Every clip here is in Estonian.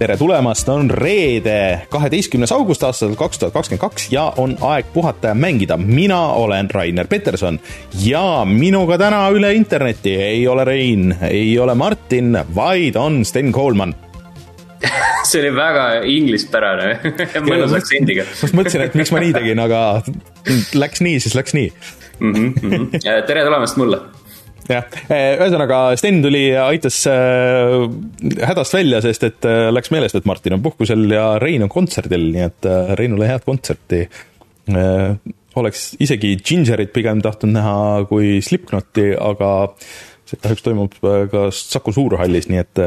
tere tulemast, on reede, kaheteistkümnes august aastal kaks tuhat kakskümmend kaks ja on aeg puhata ja mängida. mina olen Rainer Peterson ja minuga täna üle interneti ei ole Rein, ei ole Martin, vaid on Sten Koolman see oli väga inglispärane mõnus aktsendiga. ma just mõtlesin, et miks ma nii tegin, aga läks nii, siis läks nii mm. -hmm. tere tulemast mulle jah, eh, ühesõnaga Sten tuli ja aitas äh, hädast välja, sest et äh, läks meelest, et Martin on puhkusel ja Rein on kontserdil, nii et Reinule head kontserti. Oleks isegi Gingerit pigem tahtnud näha kui Slipknoti, aga see kahjuks toimub ka Saku Suurhallis, nii et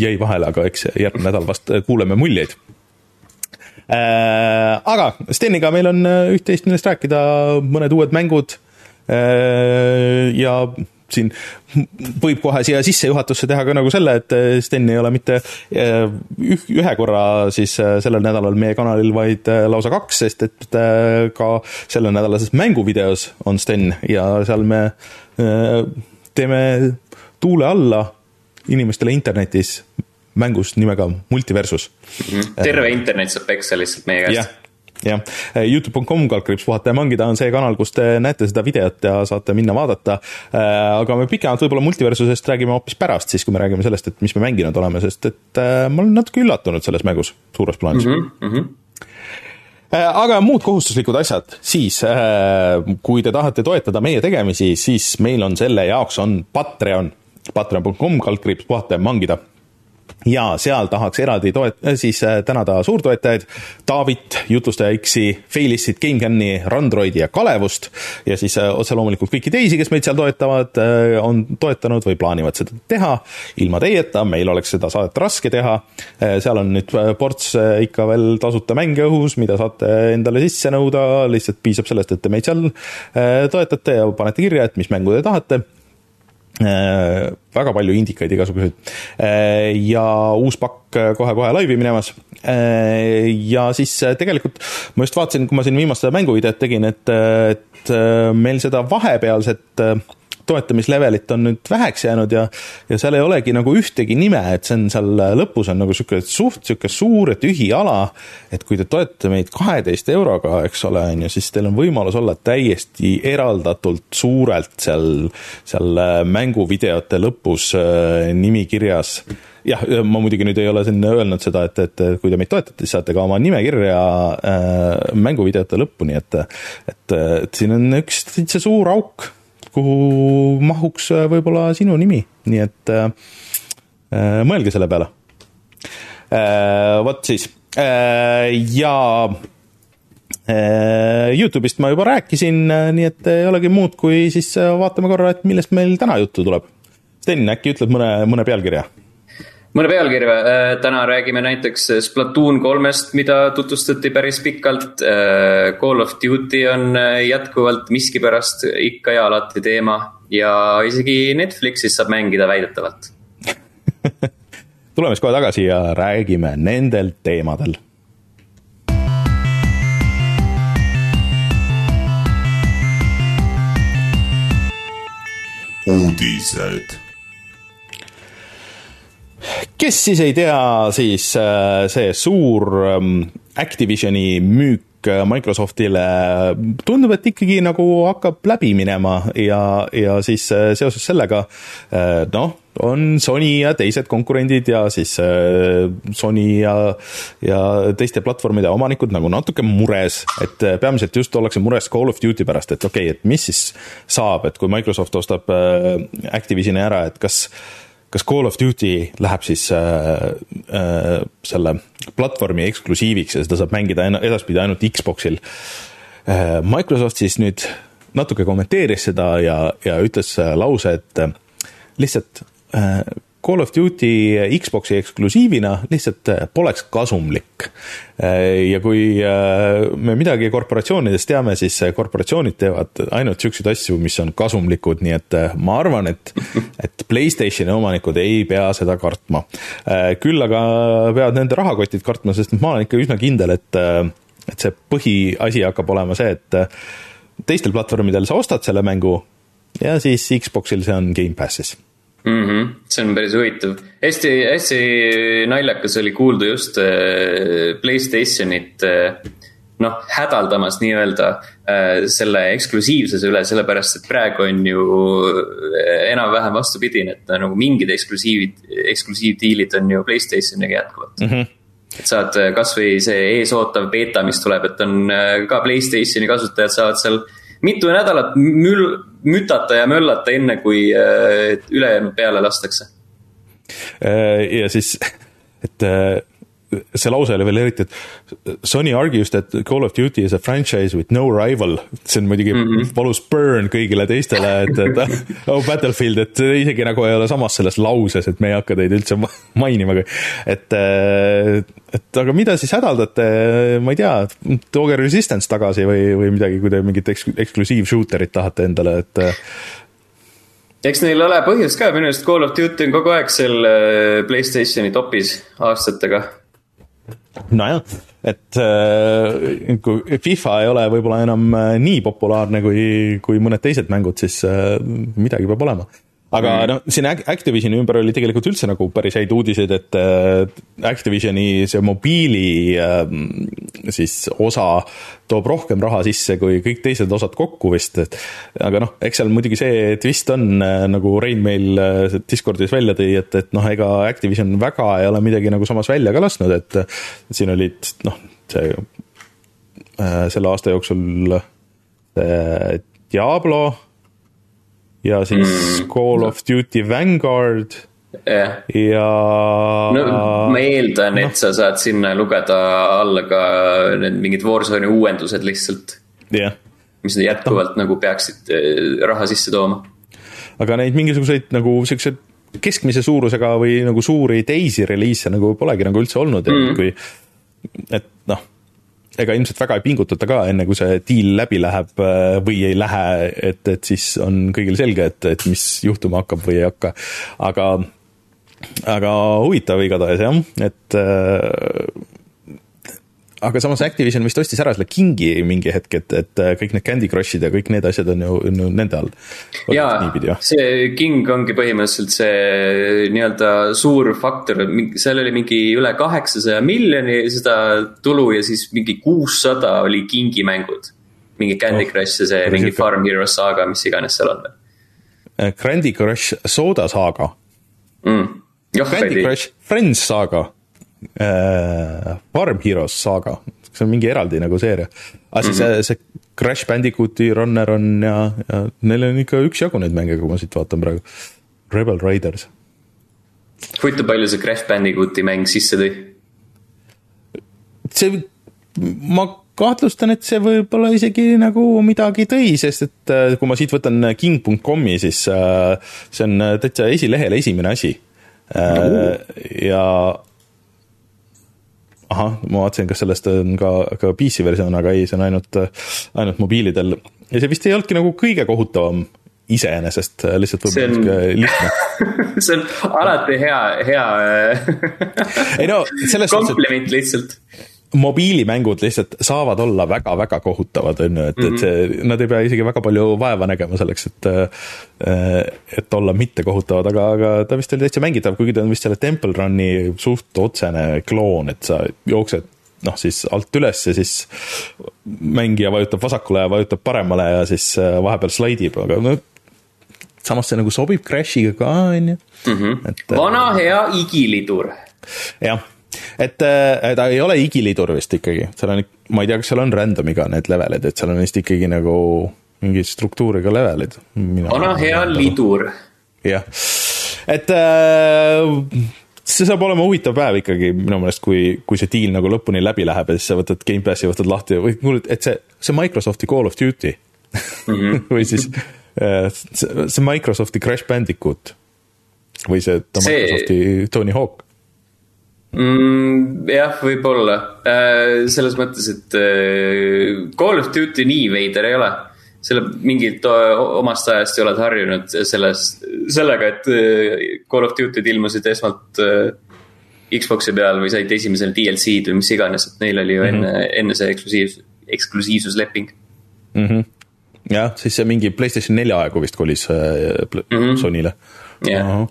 jäi vahele, aga eks järgmine nädal vast kuuleme muljeid. Aga Steniga meil on üht-teist, millest rääkida, mõned uued mängud. Ja siin võib kohe siia sissejuhatusse teha ka nagu selle, et eh, Sten ei ole mitte eh, ühe korra siis eh, sellel nädalal meie kanalil, vaid lausa kaks, sest et ka sellenädalases mänguvideos on Sten ja seal me teeme tuule alla inimestele internetis mängus nimega Multiversus. -hmm. terve internet saab peksa lihtsalt meie käest jah, eh, Youtube.com kaldkriips puhata ja mangida on see kanal, kus te näete seda videot ja saate minna vaadata. Eh, aga me pikemalt võib-olla multiversusest räägime hoopis pärast, siis kui me räägime sellest, et mis me mänginud oleme, sest et eh, ma olen natuke üllatunud selles mängus suures plaanis mm. -hmm. aga muud kohustuslikud asjad, siis kui te tahate toetada meie tegemisi, siis meil on selle jaoks on Patreon, patreon.com kaldkriips puhata ja mangida ja seal tahaks eraldi toet-, äh, siis äh, tänada suurtoetajaid Taavit, Jutlustaja X-i, Failissit, GameCami, Randroidi ja Kalevust ja siis äh, otse loomulikult kõiki teisi, kes meid seal toetavad, on toetanud või plaanivad seda teha. ilma teieta meil oleks seda saadet raske teha. seal on nüüd ports ikka veel tasuta mänge õhus, mida saate endale sisse nõuda, lihtsalt piisab sellest, et te meid seal toetate ja panete kirja, et mis mängu te tahate väga palju indikaid igasuguseid äh, ja uus pakk kohe-kohe laivi minemas. Äh, ja siis tegelikult ma just vaatasin, kui ma siin viimast seda mänguvideot tegin, et, et meil seda vahepealset toetamislevelit on nüüd väheks jäänud ja, ja seal ei olegi nagu ühtegi nime, et see on seal lõpus on nagu sihuke suht sihuke suur tühi ala. et kui te toetate meid kaheteist euroga, eks ole, on ju, siis teil on võimalus olla täiesti eraldatult suurelt seal, seal mänguvideote lõpus äh, nimi kirjas jah, ma muidugi nüüd ei ole siin öelnud seda, et, et kui te meid toetate, siis saate ka oma nimekirja äh, mänguvideote lõppu, nii et, et, et siin on üks täitsa suur auk kuhu mahuks äh, võib-olla sinu nimi, nii et äh, äh, mõelge selle peale äh,. vot siis äh, ja äh, Youtube'ist ma juba rääkisin, nii et ei olegi muud, kui siis vaatame korra, et millest meil täna juttu tuleb. Sten, äkki ütled mõne, mõne pealkirja? Mõne pealkirja, äh, täna räägime näiteks Splatoon kolmest, mida tutvustati päris pikalt. Äh, Call of Duty on äh, jätkuvalt miskipärast ikka ja alati teema ja isegi Netflixis saab mängida väidetavalt. Tuleme siis kohe tagasi ja räägime nendel teemadel. Uudised kes siis ei tea, siis äh, see suur ähm, Activisioni müük äh, Microsoftile tundub, et ikkagi nagu hakkab läbi minema ja, ja siis äh, seoses sellega noh, on Sony ja teised konkurendid ja siis Sony ja, ja teiste platvormide omanikud nagu natuke mures, et peamiselt just ollakse mures Call of Duty pärast, et okei okay,, et mis siis saab, et kui Microsoft ostab Activisioni ära, et kas kas Call of Duty läheb siis äh, äh, selle platvormi eksklusiiviks ja seda saab mängida edaspidi ainult Xboxil äh,. Microsoft siis nüüd natuke kommenteeris seda ja, ja ütles äh, lause, et äh, lihtsalt äh, Call of Duty Xbox'i eksklusiivina lihtsalt äh, poleks kasumlik. Äh, ja kui äh, me midagi korporatsioonidest teame, siis korporatsioonid teevad ainult siukseid asju, mis on kasumlikud, nii et ma arvan, et, et Playstationi omanikud ei pea seda kartma. küll aga peavad nende rahakotid kartma, sest ma olen ikka üsna kindel, et, et see põhiasi hakkab olema see, et teistel platvormidel sa ostad selle mängu ja siis Xbox'il see on Gamepassis mm. -hmm. see on päris huvitav, hästi, hästi naljakas oli kuulda just äh, Playstationit äh, noh, hädaldamas nii-öelda äh, selle eksklusiivsuse üle, sellepärast et praegu on ju äh, enam-vähem vastupidine, et nagu mingid eksklusiivid, eksklusiivdiilid on ju Playstationiga jätkuvalt mm. -hmm et saad äh, kasvõi see eesootav beeta, mis tuleb, et on ka Playstationi kasutajad saavad seal mitu nädalat mül-, mütata ja möllata, enne kui ülejäänud peale lastakse. ja siis, et see lause oli veel eriti, et Sony argues that Call of Duty is a franchise with no rival. see on muidugi mm -hmm. valus burn kõigile teistele, et, et oh Battlefield, et isegi nagu ei ole samas selles lauses, et me ei hakka teid üldse mainima, et, et aga mida siis hädaldate, ma ei tea, tooge Resistance tagasi või, või midagi, kui te mingit eks-, eksklusiiv shooter'it tahate endale, et eks neil ole põhjust ka, minu arust Call of Duty on kogu aeg seal äh, Playstationi topis aastatega nojah, et äh, kui FIFA ei ole võib-olla enam äh, nii populaarne kui, kui mõned teised mängud, siis äh, midagi peab olema aga mm. noh, siin Activisioni ümber oli tegelikult üldse nagu päris häid uudiseid, et Activisioni see mobiili siis osa toob rohkem raha sisse kui kõik teised osad kokku vist, et aga noh, eks seal muidugi see twist on, nagu Rein meil Discordis välja tõi, et, et noh, ega Activision väga ei ole midagi nagu samas välja ka lasknud, et siin olid noh, see selle aasta jooksul Diablo ja siis mm. Call of Duty Vanguard yeah. ja. no ma eeldan no., et sa saad sinna lugeda alla ka need mingid Warzone'i uuendused lihtsalt yeah.. mis jätkuvalt no. nagu peaksid eh, raha sisse tooma. aga neid mingisuguseid nagu siukseid keskmise suurusega või nagu suuri teisi reliise nagu polegi nagu üldse olnud mm., et kui, et noh ega ilmselt väga ei pingutata ka, enne kui see deal läbi läheb äh, või ei lähe, et, et siis on kõigil selge, et, et mis juhtuma hakkab või ei hakka. aga, aga huvitav igatahes jah, et äh, aga samas Activision vist ostis ära selle Kingi mingi hetk, et, et äh, kõik need Candy Crushid ja kõik need asjad on ju, on ju nende all. jaa, see King ongi põhimõtteliselt see nii-öelda suur faktor, seal oli mingi üle kaheksasaja miljoni seda tulu ja siis mingi kuussada oli Kingi mängud. mingi Candy oh, Crush ja see mingi siuke... Farm Hero saaga, mis iganes seal on. Äh, Candy Crush Soda saaga mm.. Candy Crush Friends saaga äh, Farm Heroes saaga, see on mingi eraldi nagu seeria. aga siis mm -hmm. see, see Crash Bandicooti Runner on ja, ja neil on ikka üksjagu neid mänge, kui ma siit vaatan praegu. Rebel Raiders. huvitav, palju see Crash Bandicooti mäng sisse tõi? see, ma kahtlustan, et see võib-olla isegi nagu midagi tõi, sest et äh, kui ma siit võtan king.com'i, siis äh, see on täitsa esilehel esimene asi no.. ja ahah, ma vaatasin, kas sellest on ka, ka PC versioon, aga ei, see on ainult, ainult mobiilidel. ja see vist ei olnudki nagu kõige kohutavam iseenesest, lihtsalt võib-olla sihuke lihtne see on alati hea, hea ei no selles suhtes. kompliment lihtsalt mobiilimängud lihtsalt saavad olla väga-väga kohutavad, on ju, et et see, mhm. nad ei pea isegi väga palju vaeva nägema selleks, et äh, et olla mitte kohutavad, aga, aga ta vist oli täitsa mängitav, kuigi ta on vist selle Temple Run'i suht otsene kloon, et sa jooksed noh, siis alt üles ja siis mängija vajutab vasakule ja vajutab paremale ja siis äh, vahepeal slaidib, aga no samas see nagu sobib Crashiga ka, on ju. Mhm. Äh, vana hea igilidur. jah et äh, ta ei ole igilidur vist ikkagi, seal on, ma ei tea, kas seal on random'iga need levelid, et seal on vist ikkagi nagu mingi struktuuriga levelid. vana hea lidur. jah, et äh, see saab olema huvitav päev ikkagi minu meelest, kui, kui see deal nagu lõpuni läbi läheb ja siis sa võtad Gamepassi, võtad lahti või kuule, et see, see Microsofti Call of Duty mm -hmm. või siis äh, see, see Microsofti Crash Bandicoot või see, see... Microsofti Tony Hawk mm,? jah, võib-olla äh, selles mõttes, et äh, Call of Duty nii veider ei ole. selle mingilt omast ajast oled harjunud selles, sellega, et äh, Call of Duty'd ilmusid esmalt äh, Xbox'i peal või said esimesel DLC-d või mis iganes, et neil oli ju mm -hmm. enne, enne see eksklusiiv, eksklusiivsusleping mm. -hmm. jah, siis see mingi Playstation nelja aegu vist kolis äh, mm -hmm. Sony'le jah,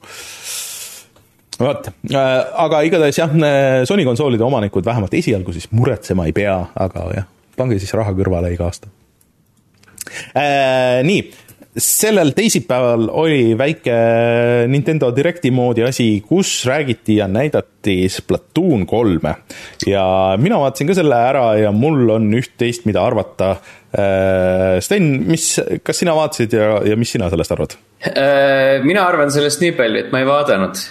vot, aga igatahes jah, Sony konsoolide omanikud vähemalt esialgu siis muretsema ei pea, aga jah, pange siis raha kõrvale iga aasta. nii, sellel teisipäeval oli väike Nintendo Directi moodi asi, kus räägiti ja näidati Splatoon kolme ja mina vaatasin ka selle ära ja mul on üht-teist, mida arvata. Sten, mis, kas sina vaatasid ja, ja mis sina sellest arvad Äh, mina arvan sellest nii palju, et ma ei vaadanud.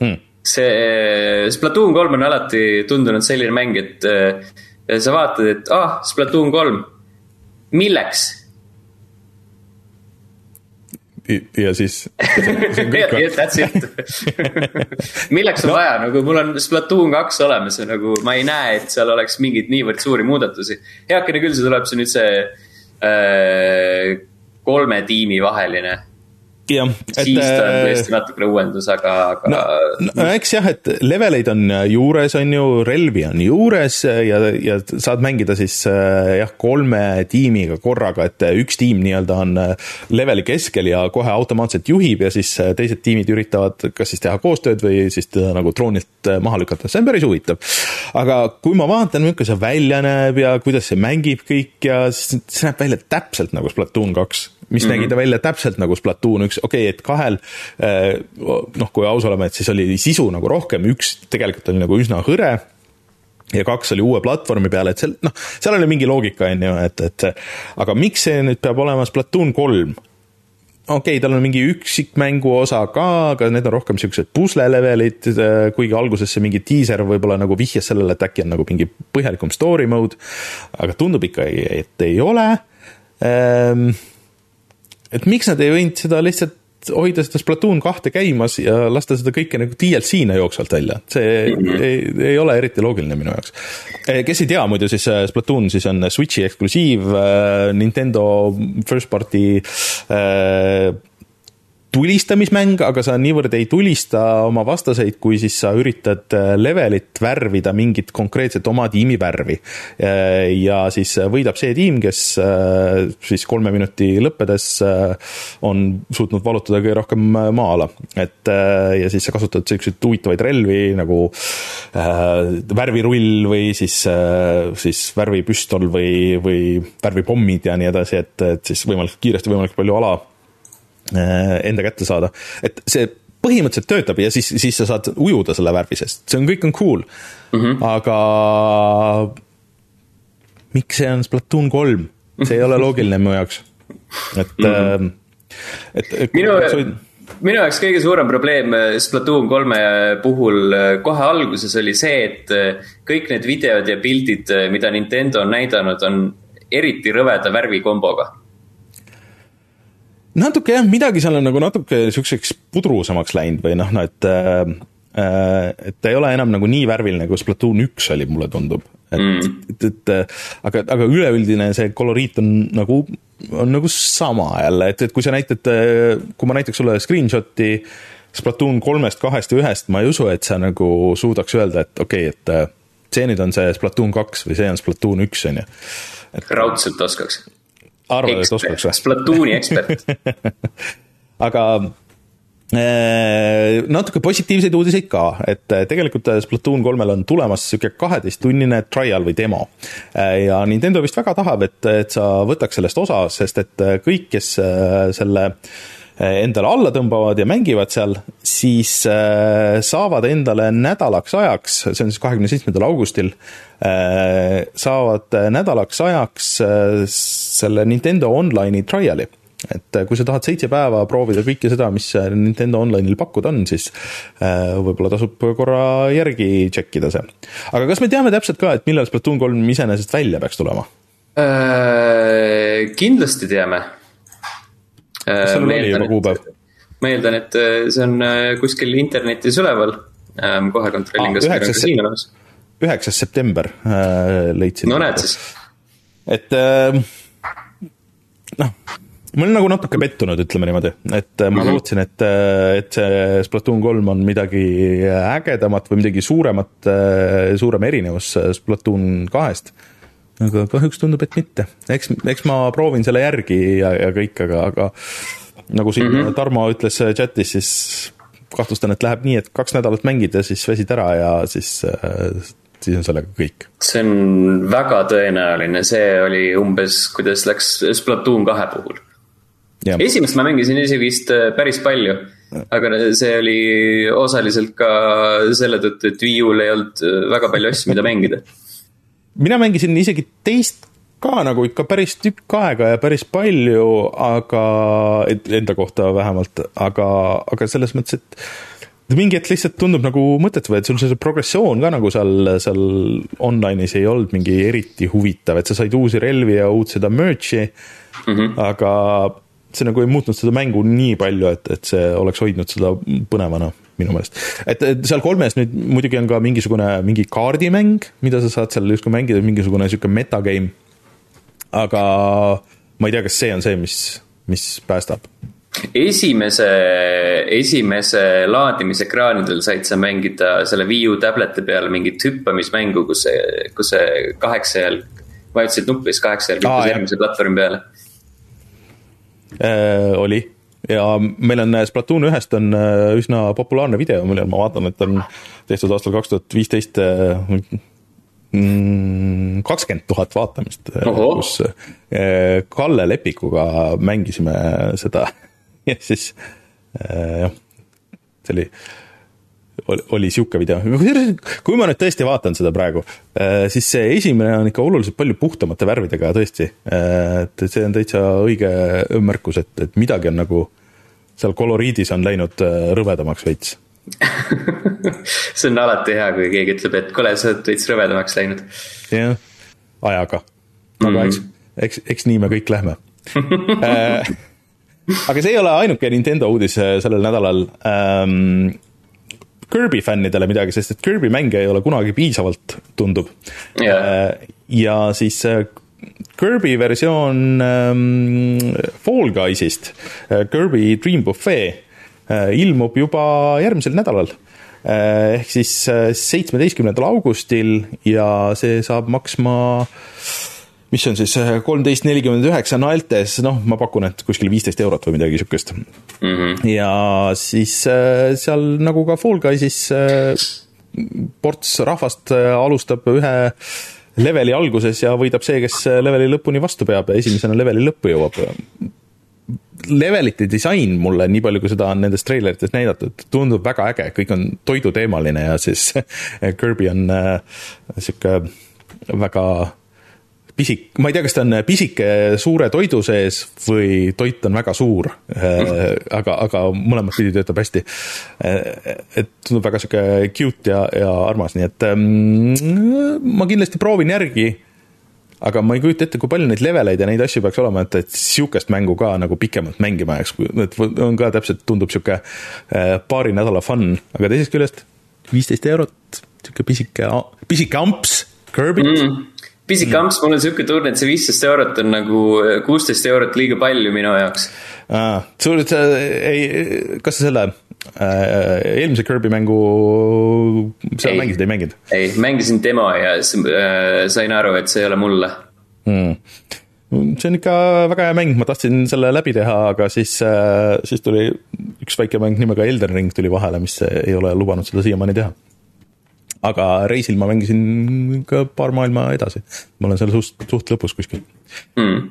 hmm.? see Splatoon kolm on alati tundunud selline mäng, et äh, sa vaatad, et ah, Splatoon kolm, milleks? ja siis? That's it. milleks on no. vaja, nagu mul on Splatoon kaks olemas ja nagu ma ei näe, et seal oleks mingeid niivõrd suuri muudatusi. heakene küll, see tuleb see nüüd see äh, kolme tiimi vaheline. jah, siis ta on tõesti natukene uuendus, aga, aga no, no eks jah, et leveleid on juures, on ju, relvi on juures ja, ja saad mängida siis äh, jah, kolme tiimiga korraga, et üks tiim nii-öelda on äh, leveli keskel ja kohe automaatselt juhib ja siis äh, teised tiimid üritavad kas siis teha koostööd või siis teda nagu troonilt maha lükata, see on päris huvitav. aga kui ma vaatan, milline see välja näeb ja kuidas see mängib kõik ja siis see näeb välja täpselt nagu Splatoon kaks mis mm -hmm. nägi ta välja täpselt nagu Splatoon üks, okei okay,, et kahel noh, kui aus olema, et siis oli sisu nagu rohkem, üks tegelikult oli nagu üsna hõre ja kaks oli uue platvormi peal, et seal noh, seal oli mingi loogika, on ju, et, et aga miks see nüüd peab olema Splatoon kolm? okei okay,, tal on mingi üksikmängu osa ka, aga need on rohkem siuksed pusle-levelid, kuigi alguses see mingi diiser võib-olla nagu vihjas sellele, et äkki on nagu mingi põhjalikum story mode, aga tundub ikka, et ei ole ehm, et miks nad ei võinud seda lihtsalt hoida seda Splatoon kahte käimas ja lasta seda kõike nagu DLC-na jooksvalt välja, see mm -hmm. ei, ei ole eriti loogiline minu jaoks. kes ei tea muidu, siis Splatoon siis on Switchi eksklusiiv Nintendo first party äh, tulistamismäng, aga sa niivõrd ei tulista oma vastaseid, kui siis sa üritad levelit värvida mingit konkreetset oma tiimi värvi. ja siis võidab see tiim, kes siis kolme minuti lõppedes on suutnud valutada kõige rohkem maa-ala. et ja siis sa kasutad siukseid huvitavaid relvi nagu äh, värvirull või siis äh,, siis värvipüstol või, või värvipommid ja nii edasi, et, et siis võimalikult kiiresti võimalikult palju ala enda kätte saada, et see põhimõtteliselt töötab ja siis, siis sa saad ujuda selle värvi seest, see on, kõik on cool mm. -hmm. aga miks see on Splatoon kolm, see ei ole loogiline mu jaoks, et mm, -hmm. et, et. minu, minu jaoks kõige suurem probleem Splatoon kolme puhul kohe alguses oli see, et kõik need videod ja pildid, mida Nintendo on näidanud, on eriti rõveda värvikomboga natuke jah, midagi seal on nagu natuke siukseks pudrusamaks läinud või noh, no et äh, et ta ei ole enam nagu nii värviline, kui Splatoon üks oli, mulle tundub. et mm., et, et aga, aga üleüldine see koloriit on nagu, on nagu sama jälle, et, et kui sa näitad, kui ma näitaks sulle screenshot'i Splatoon kolmest, kahest ja ühest, ma ei usu, et sa nagu suudaks öelda, et okei okay,, et see nüüd on see Splatoon kaks või see on Splatoon üks, on ju. raudselt oskaks arvad, et oskaks või? Splatooni ekspert aga äh, natuke positiivseid uudiseid ka, et tegelikult Splatoon kolmel on tulemas sihuke kaheteisttunnine trial või demo. ja Nintendo vist väga tahab, et, et sa võtaks sellest osa, sest et kõik, kes selle endale alla tõmbavad ja mängivad seal, siis saavad endale nädalaks ajaks, see on siis kahekümne seitsmendal augustil, saavad nädalaks ajaks selle Nintendo Online'i trial'i et kui sa tahad seitse päeva proovida kõike seda, mis Nintendo Online'il pakkuda on, siis võib-olla tasub korra järgi tšekkida see. aga kas me teame täpselt ka, et millal Splatoon kolm iseenesest välja peaks tulema? kindlasti teame. Kas seal oli juba kuupäev? ma eeldan, et see on kuskil internetis üleval. kohe kontrollin, kas meil on ka siin olemas. üheksas september leidsin. no näed siis. et noh ma olen nagu natuke pettunud, ütleme niimoodi, et ma mm -hmm. lootsin, et, et see Splatoon kolm on midagi ägedamat või midagi suuremat, suurem erinevus Splatoon kahest. Aga kahjuks tundub, et mitte, eks, eks ma proovin selle järgi ja, ja kõik, aga, aga nagu siin mm -hmm. Tarmo ütles chatis, siis kahtlustan, et läheb nii, et kaks nädalat mängid ja siis väsid ära ja siis, siis on sellega kõik. see on väga tõenäoline, see oli umbes, kuidas läks Splatoon kahe puhul. esimest ma mängisin isegi vist päris palju aga see oli osaliselt ka selle tõttu, et Wii U-l ei olnud väga palju asju, mida mängida. Mina mängisin isegi teist ka nagu ikka päris tükk aega ja päris palju, aga, et enda kohta vähemalt, aga, aga selles mõttes, et mingi hetk lihtsalt tundub nagu mõttetu, et sul see progressioon ka nagu seal, seal online'is ei olnud mingi eriti huvitav, et sa said uusi relvi ja uut seda merch'i mm, -hmm. aga see nagu ei muutnud seda mängu nii palju, et, et see oleks hoidnud seda põnevana minu meelest. et, et seal kolmes nüüd muidugi on ka mingisugune, mingi kaardimäng, mida sa saad seal justkui mängida, mingisugune sihuke metagame. aga ma ei tea, kas see on see, mis, mis päästab. esimese, esimese laadimisekraanidel said sa mängida selle Wii U tableti peal mingit hüppamismängu, kus see, kus see kaheksa jalg, vajutasid nuppu, siis kaheksa jalg hüppas järgmise platvormi peale äh, oli ja meil on Splatoon ühest on äh, üsna populaarne video, millel ma vaatan, et on tehtud aastal kaks tuhat viisteist äh, mm, kakskümmend tuhat vaatamist, äh, kus Kalle Lepikuga mängisime seda. Ja siis jah, see oli oli, oli sihuke video, kui ma nüüd tõesti vaatan seda praegu, äh, siis see esimene on ikka oluliselt palju puhtamate värvidega tõesti. Äh, et see on täitsa õige märkus, et, et midagi on nagu seal koloriidis on läinud äh, rõvedamaks veits see on alati hea, kui keegi ütleb, et kuule, sa oled veits rõvedamaks läinud. jah, ajaga. aga mm. eks, eks, eks nii me kõik lähme aga see ei ole ainuke Nintendo uudis sellel nädalal ähm, Kirby fännidele midagi, sest et Kirby mänge ei ole kunagi piisavalt, tundub. Yeah.. ja siis äh, Kirby versioon ähm, Fall Guysist, äh, Kirby Dream Buffet äh, ilmub juba järgmisel nädalal. Ehk siis seitsmeteistkümnendal augustil ja see saab maksma mis on siis äh, kolmteist nelikümmend üheksa naeltes, noh, ma pakun, et kuskil viisteist eurot või midagi sihukest mm. -hmm. ja siis äh, seal nagu ka Fall Guysis äh, ports rahvast alustab ühe leveli alguses ja võidab see, kes leveli lõpuni vastu peab ja esimesena leveli lõppu jõuab. Levelite disain mulle, nii palju kui seda on nendes treilerites näidatud, tundub väga äge, kõik on toiduteemaline ja siis Kirby on sihuke väga pisik, ma ei tea, kas ta on pisike suure toidu sees või toit on väga suur. Mm.. aga, aga mõlemat pidi töötab hästi. Äh, et tundub väga sihuke cute ja, ja armas, nii et ähm, ma kindlasti proovin järgi. aga ma ei kujuta ette, kui palju neid leveleid ja neid asju peaks olema, et, et sihukest mängu ka nagu pikemalt mängima jääks, et on ka täpselt, tundub sihuke äh, paari nädala fun, aga teisest küljest viisteist eurot, sihuke pisike, pisike amps Kirby't mm pisik amps, mul on sihuke tunne, et see viisteist eurot on nagu kuusteist eurot liiga palju minu jaoks. sul, sa ei, kas sa selle äh, eelmise Kirby mängu, sa ei, mängisid, ei mänginud? ei, mängisin demo ja äh, sain aru, et see ei ole mulle mm see on ikka väga hea mäng, ma tahtsin selle läbi teha, aga siis, äh, siis tuli üks väike mäng nimega Elden Ring tuli vahele, mis ei ole lubanud seda siiamaani teha aga reisil ma mängisin ka paar maailma edasi. ma olen seal suht, suht lõpus kuskil mm.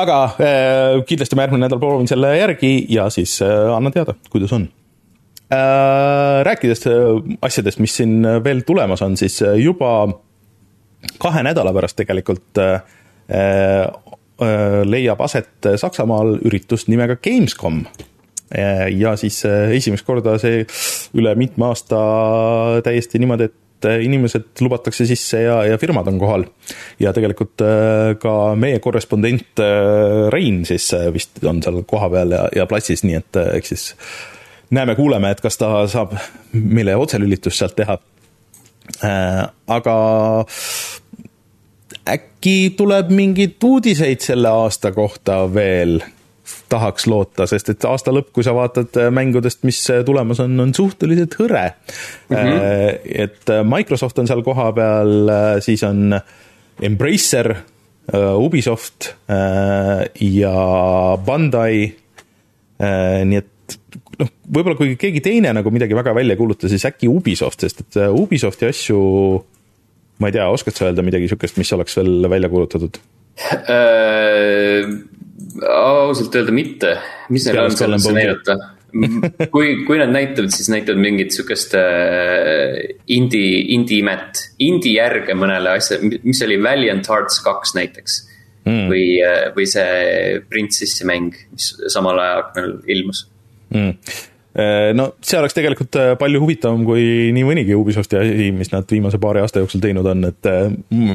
aga äh, kindlasti ma järgmine nädal proovin selle järgi ja siis äh, annan teada, kuidas on äh,. rääkides äh, asjadest, mis siin veel tulemas on, siis äh, juba kahe nädala pärast tegelikult äh, leiab aset Saksamaal üritus nimega Gamescom ja siis äh, esimest korda see üle mitme aasta täiesti niimoodi, et äh, inimesed lubatakse sisse ja, ja firmad on kohal. ja tegelikult ka meie korrespondent Rein siis vist on seal kohapeal ja, ja platsis, nii et eks siis näeme-kuuleme, et kas ta saab meile otselülitust sealt teha. aga äkki tuleb mingeid uudiseid selle aasta kohta veel tahaks loota, sest et aasta lõpp, kui sa vaatad äh, mängudest, mis äh, tulemas on, on suhteliselt hõre mm. -hmm. et Microsoft on seal kohapeal, siis on Embracer, Ubisoft ja Bandai nii et noh, võib-olla kui keegi teine nagu midagi väga välja ei kuuluta, siis äkki Ubisoft, sest et Ubisofti asju ma ei tea, oskad sa öelda midagi sihukest, mis oleks veel välja kuulutatud äh,? ausalt öelda mitte, mis neil on sellesse näidata? Kui, kui nad näitavad, siis näitavad mingit sihukest äh, indie, indie-imet, indie-järge mõnele asjale, mis oli Valiant Hearts kaks näiteks. Mm.. või, äh, või see Princessi mäng, mis samal ajal ilmus. Mm no see oleks tegelikult äh, palju huvitavam kui nii mõnigi Ubisofti asi, mis nad viimase paari aasta jooksul teinud on, et äh,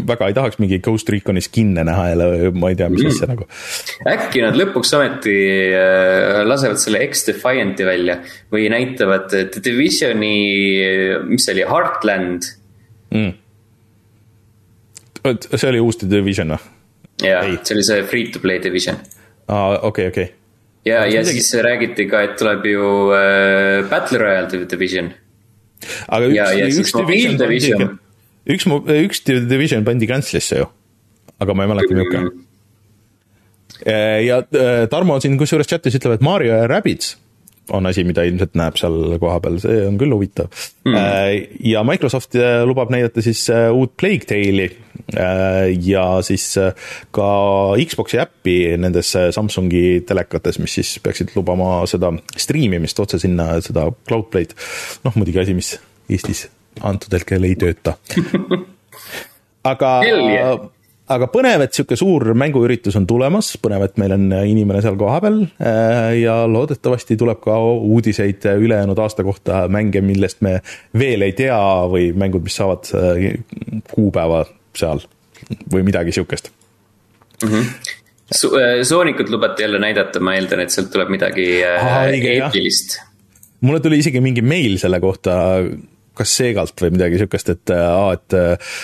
väga ei tahaks mingi Ghost Reconi skin'e näha jälle, ma ei tea, mis mm. asja nagu. äkki nad lõpuks ometi lasevad selle X-Defiant'i välja või näitavad Divisioni, mis see oli, Heartland mm.. see oli uus Division või? jaa, see oli see free to play division. aa, okei, okei ja, ja midagi... siis räägiti ka, et tuleb ju äh, Battle Royale Division. aga üks, ja, ja üks Division pandi, üks, üks Division pandi cancel'isse ju, aga ma ei mäleta, milline mm. ja äh, Tarmo siin kusjuures chat'is ütleb, et Mario ja Rabbids on asi, mida ilmselt näeb seal kohapeal, see on küll huvitav. Mm.. ja Microsoft äh, lubab näidata siis äh, uut Plague Tale'i. Ja siis ka Xbox'i äppi nendes Samsungi telekates, mis siis peaksid lubama seda striimimist otse sinna, seda Cloudplay'd. noh, muidugi asi, mis Eestis antud hetkel ei tööta. Aga aga põnev, et sihuke suur mänguüritus on tulemas, põnev, et meil on inimene seal kohapeal äh, ja loodetavasti tuleb ka uudiseid ülejäänud aasta kohta, mänge, millest me veel ei tea või mängud, mis saavad äh, kuupäeva seal või midagi sihukest mm. -hmm. So Soonikut lubati jälle näidata, ma eeldan, et sealt tuleb midagi eepilist. mulle tuli isegi mingi meil selle kohta kas Segalt või midagi sihukest, et aa, et äh,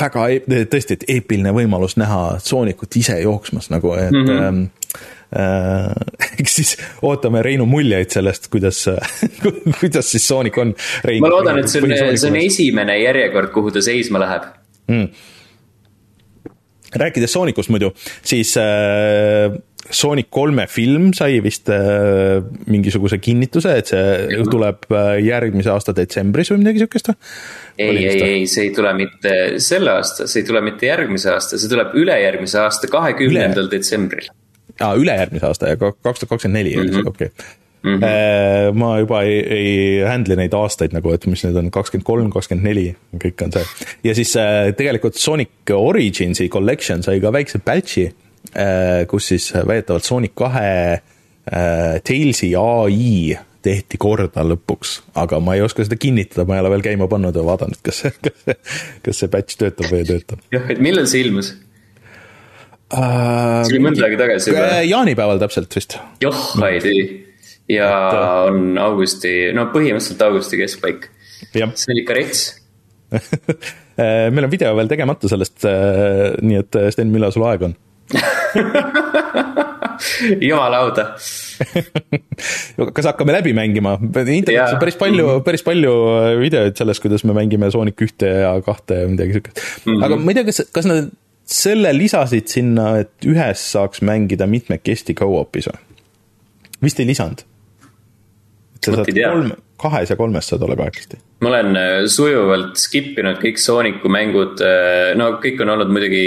väga e-, tõesti, et eepiline võimalus näha Soonicut ise jooksmas nagu, et mm. -hmm. Äh, eks siis ootame Reinu muljeid sellest, kuidas kuidas siis Sonic on. ma loodan, et see on, see on esimene järjekord, kuhu ta seisma läheb mm rääkides Soonikust muidu, siis äh, Sonic kolme film sai vist äh, mingisuguse kinnituse, et see tuleb äh, järgmise aasta detsembris või midagi sihukest või? ei, ei, ei, see ei tule mitte selle aasta, see ei tule mitte järgmise aasta, see tuleb ülejärgmise aasta kahekümnendal detsembril. aa, ülejärgmise aasta ja kaks tuhat kakskümmend neli, mhm. okei Mm -hmm. ma juba ei, ei handle'i neid aastaid nagu, et mis need on, kakskümmend kolm, kakskümmend neli, kõik on see. ja siis äh, tegelikult Sonic Originsi collection sai ka väikse batch'i, äh, kus siis väidetavalt Sonic kahe Talesi ai tehti korda lõpuks, aga ma ei oska seda kinnitada, ma ei ole veel käima pannud ja vaadanud, kas see, kas see, kas see batch töötab või ei tööta. jah, et millal see ilmus see oli mõnda aega tagasi juba. jaanipäeval täpselt vist. joh, ei tee ja et, äh, on augusti, no põhimõtteliselt augusti keskpaik. see oli ikka rets äh, meil on video veel tegemata sellest, äh, nii et Sten, millal sul aega on jumala auda kas hakkame läbi mängima? internetis on päris palju, mhm. päris palju videoid sellest, kuidas me mängime Sonic ühte ja kahte ja midagi siukest mm. -hmm. aga ma ei tea, kas, kas nad selle lisasid sinna, et ühes saaks mängida mitmekesti go-op'is või? vist ei lisanud sa saad kolm, kahes ja kolmes saad olla kahekesti. ma olen äh, sujuvalt skip inud kõik Sooniku mängud, äh, no kõik on olnud muidugi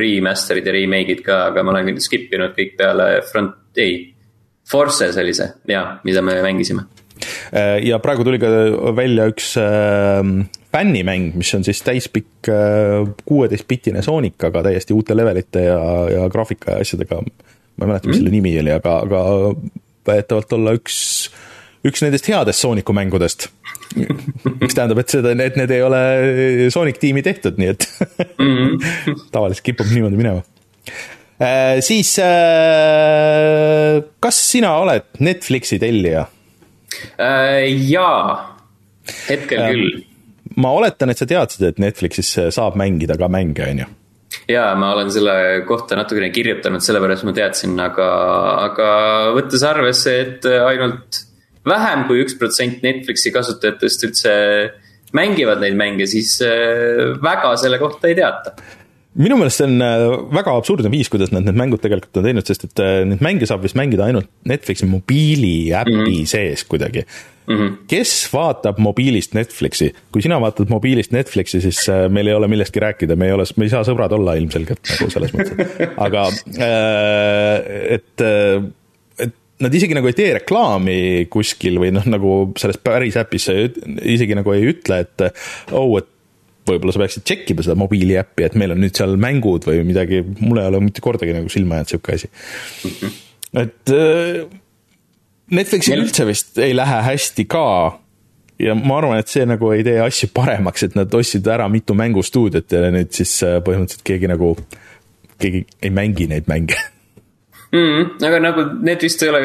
remaster'id ja remake'id ka, aga ma olen skip inud kõik peale front, ei. Forces oli see, jaa, mida me mängisime. Äh, ja praegu tuli ka välja üks äh, fännimäng, mis on siis täispikk kuueteistbitine Sonic, aga täiesti uute levelite ja, ja graafika ja asjadega. ma ei mäleta, mis mm. selle nimi oli, aga, aga väidetavalt olla üks äh, üks nendest headest Sooniku mängudest. mis tähendab, et seda, et need ei ole Sonic tiimi tehtud, nii et -hmm. tavaliselt kipub niimoodi minema äh,. siis äh, kas sina oled Netflixi tellija äh,? jaa, hetkel äh, küll. ma oletan, et sa teadsid, et Netflixis saab mängida ka mänge, on ju? jaa, ma olen selle kohta natukene kirjutanud, sellepärast ma teadsin, aga, aga võttes arvesse, et ainult vähem kui üks protsent Netflixi kasutajatest üldse mängivad neid mänge, siis äh, väga selle kohta ei teata. minu meelest see on äh, väga absurdne viis, kuidas nad need mängud tegelikult on teinud, sest et äh, neid mänge saab vist mängida ainult Netflixi mobiiliäpi mm -hmm. sees kuidagi mm. -hmm. kes vaatab mobiilist Netflixi, kui sina vaatad mobiilist Netflixi, siis meil ei ole millestki rääkida, me ei ole, me ei saa sõbrad olla ilmselgelt nagu selles mõttes, aga et nad isegi nagu ei tee reklaami kuskil või noh, nagu selles päris äpis isegi nagu ei ütle, et oh, et võib-olla sa peaksid tšekkima seda mobiiliäppi, et meil on nüüd seal mängud või midagi, mul ei ole mitte kordagi nagu silma jäänud sihuke asi. Et äh, Netflixil üldse vist ei lähe hästi ka. Ja ma arvan, et see nagu ei tee asju paremaks, et nad ostsid ära mitu mängustuudiot ja nüüd siis äh, põhimõtteliselt keegi nagu, keegi ei mängi neid mänge mm,. aga nagu need vist ei ole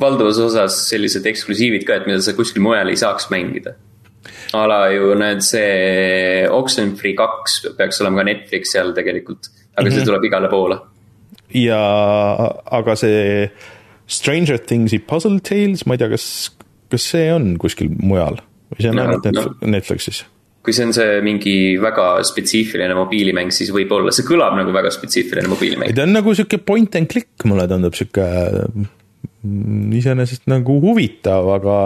valdavas osas sellised eksklusiivid ka, et mida sa kuskil mujal ei saaks mängida a la ju need, see Oxenfree kaks peaks olema ka Netflixi all tegelikult, aga mm -hmm. see mhm. tuleb igale poole. ja, aga see Stranger Things'i Puzzle Tales, ma ei tea, kas, kas see on kuskil mujal või see on no, ainult no. Netflixis? Kui see on see mingi väga spetsiifiline mobiilimäng, siis võib-olla, see kõlab nagu väga spetsiifiline mobiilimäng. ta on nagu sihuke point and click, mulle tundub sihuke iseenesest nagu huvitav, aga,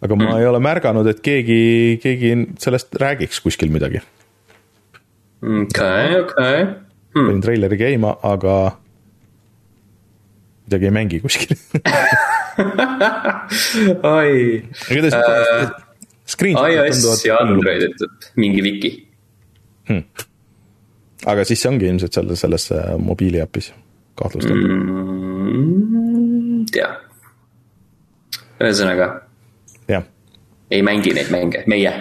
aga ma mm. ei ole märganud, et keegi, keegi sellest räägiks kuskil midagi. okei, okei. Hmm. panin treileri käima, aga midagi ei mängi kuskil oi. Uh, iOS ja Android ütleb mingi wiki hmm.. aga siis see ongi ilmselt seal selles mobiiliäpis, kahtlustan mm tea. ühesõnaga. jah. ei mängi neid mänge, meie.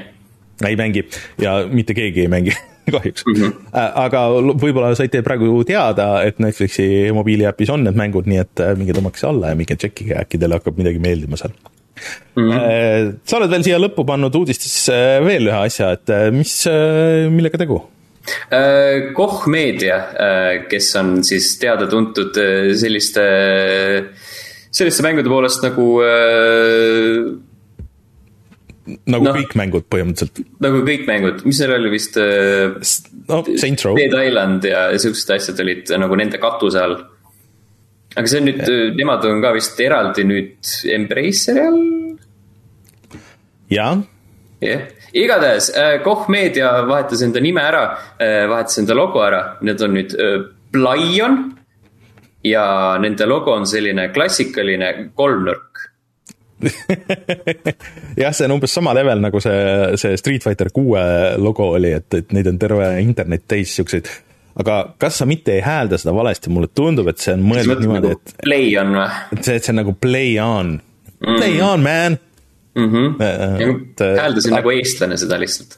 ei mängi ja mitte keegi ei mängi kahjuks mm. -hmm. aga võib-olla saite praegu teada, et Netflixi mobiiliäpis on need mängud, nii et äh, minge tõmmake see alla ja minge tšekkige, äkki teile hakkab midagi meeldima seal mm. -hmm. sa oled veel siia lõppu pannud uudistesse veel ühe asja, et mis, millega tegu? Koch Media, kes on siis teada-tuntud selliste selliste mängude poolest nagu äh, nagu no, kõik mängud põhimõtteliselt. nagu kõik mängud, mis seal oli vist äh,. no Saints Row. Dead Island ja, ja siuksed asjad olid nagu nende katuse all. Aga see on nüüd, nemad on ka vist eraldi nüüd Embraceri all. jah. jah yeah., igatahes äh, Koch Media vahetas enda nime ära äh,, vahetas enda logo ära, need on nüüd äh, Blion ja nende logo on selline klassikaline kolmnurk jah, see on umbes sama level nagu see, see Street Fighter kuue logo oli, et, et neid on terve internet täis siukseid. Aga kas sa mitte ei häälda seda valesti, mulle tundub, et see on mõeldud niimoodi, nagu et. Play on või? et see, et see on nagu play on mm., play on man mm. -hmm. Et, hääldasin nagu eestlane seda lihtsalt.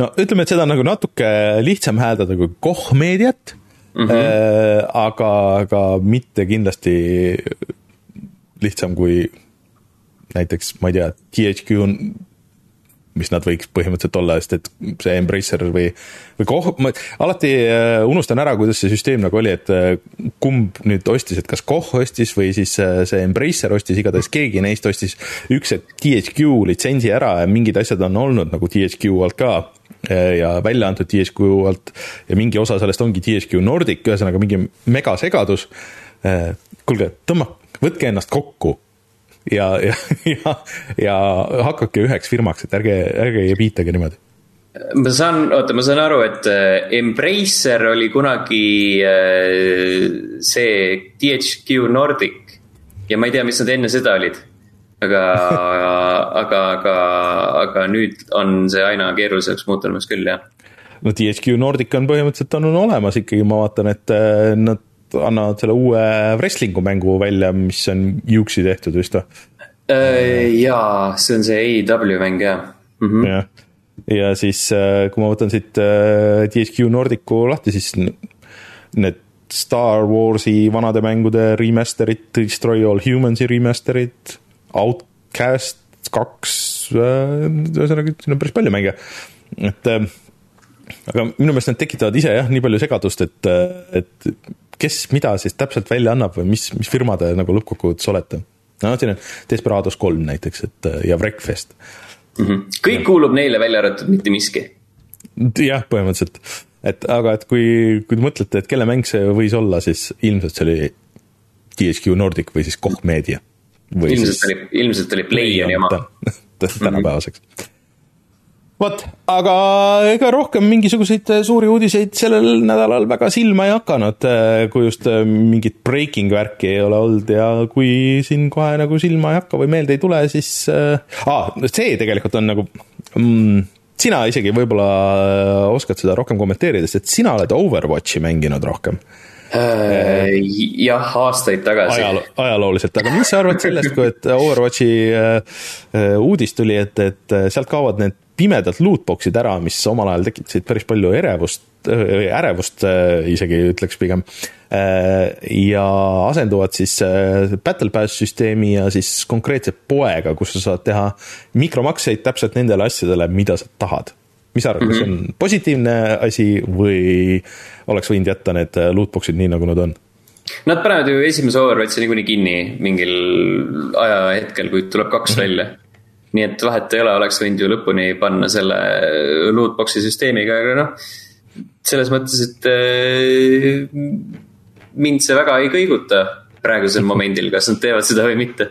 no ütleme, et seda on nagu natuke lihtsam hääldada kui Koch meediat mm. -hmm. aga, aga mitte kindlasti lihtsam kui näiteks, ma ei tea, THQ on, mis nad võiks põhimõtteliselt olla, sest et see Embracer või, või koh-, ma alati äh, unustan ära, kuidas see süsteem nagu oli, et äh, kumb nüüd ostis, et kas Koh ostis või siis see Embracer ostis, igatahes keegi neist ostis üks THQ litsentsi ära ja mingid asjad on olnud nagu THQ alt ka ja välja antud THQ alt ja mingi osa sellest ongi THQ Nordic, ühesõnaga mingi megasegadus. Kuulge, tõmba, võtke ennast kokku ja, ja, ja, ja hakake üheks firmaks, et ärge, ärge piitage niimoodi. Ma saan, oota, ma saan aru, et äh, Embracer oli kunagi äh, see THQ Nordic. Ja ma ei tea, mis nad enne seda olid. Aga aga, aga, aga nüüd on see aina keerulisemaks muutumas küll, jah. no THQ Nordic on põhimõtteliselt on olemas ikkagi, ma vaatan, et äh, nad annavad selle uue wrestling'u mängu välja, mis on Uxi tehtud vist või? Äh, jaa, see on see AEW mäng jah mm -hmm.. jah, ja siis äh, kui ma võtan siit THQ Nordicu lahti, siis need Star Warsi vanade mängude remaster'id, Destroy All Humans'i remaster'id Outcast kaks, äh, ühesõnaga siin on päris palju mänge, et äh, aga minu meelest nad tekitavad ise jah, nii palju segadust, et, äh, et kes mida siis täpselt välja annab või mis, mis firma te nagu lõppkokkuvõttes olete. no siin on Desperados kolm näiteks, et ja Wreckfest mm. -hmm. kõik ja. kuulub neile, välja arvatud mitte miski. jah, põhimõtteliselt et aga, et kui, kui te mõtlete, et kelle mäng see võis olla, siis ilmselt see oli THQ Nordic või siis Koch Media. ilmselt oli, ilmselt oli Playoni oma. tänapäevaseks mm. -hmm vot, aga ega rohkem mingisuguseid suuri uudiseid sellel nädalal väga silma ei hakanud, kui just mingit breaking värki ei ole olnud ja kui siin kohe nagu silma ei hakka või meelde ei tule, siis äh,, see tegelikult on nagu mm, sina isegi võib-olla oskad seda rohkem kommenteerida, sest sina oled Overwatchi mänginud rohkem äh,. Jah, aastaid tagasi Ajalo. ajalooliselt, aga mis sa arvad sellest, kui et Overwatchi äh, uudis tuli, et, et sealt kaovad need pimedad lootbox'id ära, mis omal ajal tekitasid päris palju erevust, äh, ärevust äh, isegi ütleks pigem. Äh, ja asenduvad siis Battle Pass süsteemi ja siis konkreetse poega, kus sa saad teha mikromakseid täpselt nendele asjadele, mida sa tahad. Mis sa arvad mm, -hmm. kas see on positiivne asi või oleks võinud jätta need lootbox'id nii, nagu nad on? Nad panevad ju esimese Overwatchi niikuinii kinni mingil ajahetkel, kui tuleb kaks mm -hmm. välja nii et vahet ei ole, oleks võinud ju lõpuni panna selle lootbox'i süsteemiga, aga noh. selles mõttes, et äh, mind see väga ei kõiguta praegusel momendil, kas nad teevad seda või mitte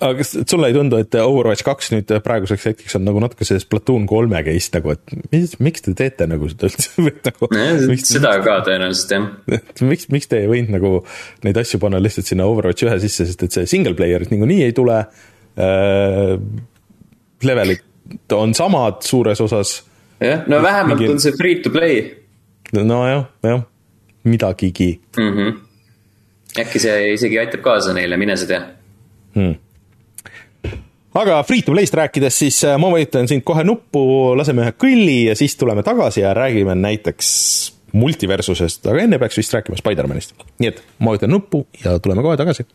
aga kas sulle ei tundu, et Overwatch kaks nüüd praeguseks hetkeks on nagu natuke see Splatoon kolme case nagu, et mis, miks te teete nagu seda üldse nagu, miks, seda ka tõenäoliselt jah. miks, miks te ei võinud nagu neid asju panna lihtsalt sinna Overwatch ühe sisse, sest et see single player'it niikuinii ei tule Äh, levelid on samad suures osas. jah, no vähemalt mingi... on see free to play. nojah, jah, midagigi mm. -hmm. äkki see isegi aitab kaasa neile, mine sa tea hmm aga free to play'st rääkides, siis äh, ma vajutan sind kohe nuppu, laseme ühe kõlli ja siis tuleme tagasi ja räägime näiteks multiversusest, aga enne peaks vist rääkima Spider-manist. nii et ma vajutan nuppu ja tuleme kohe tagasi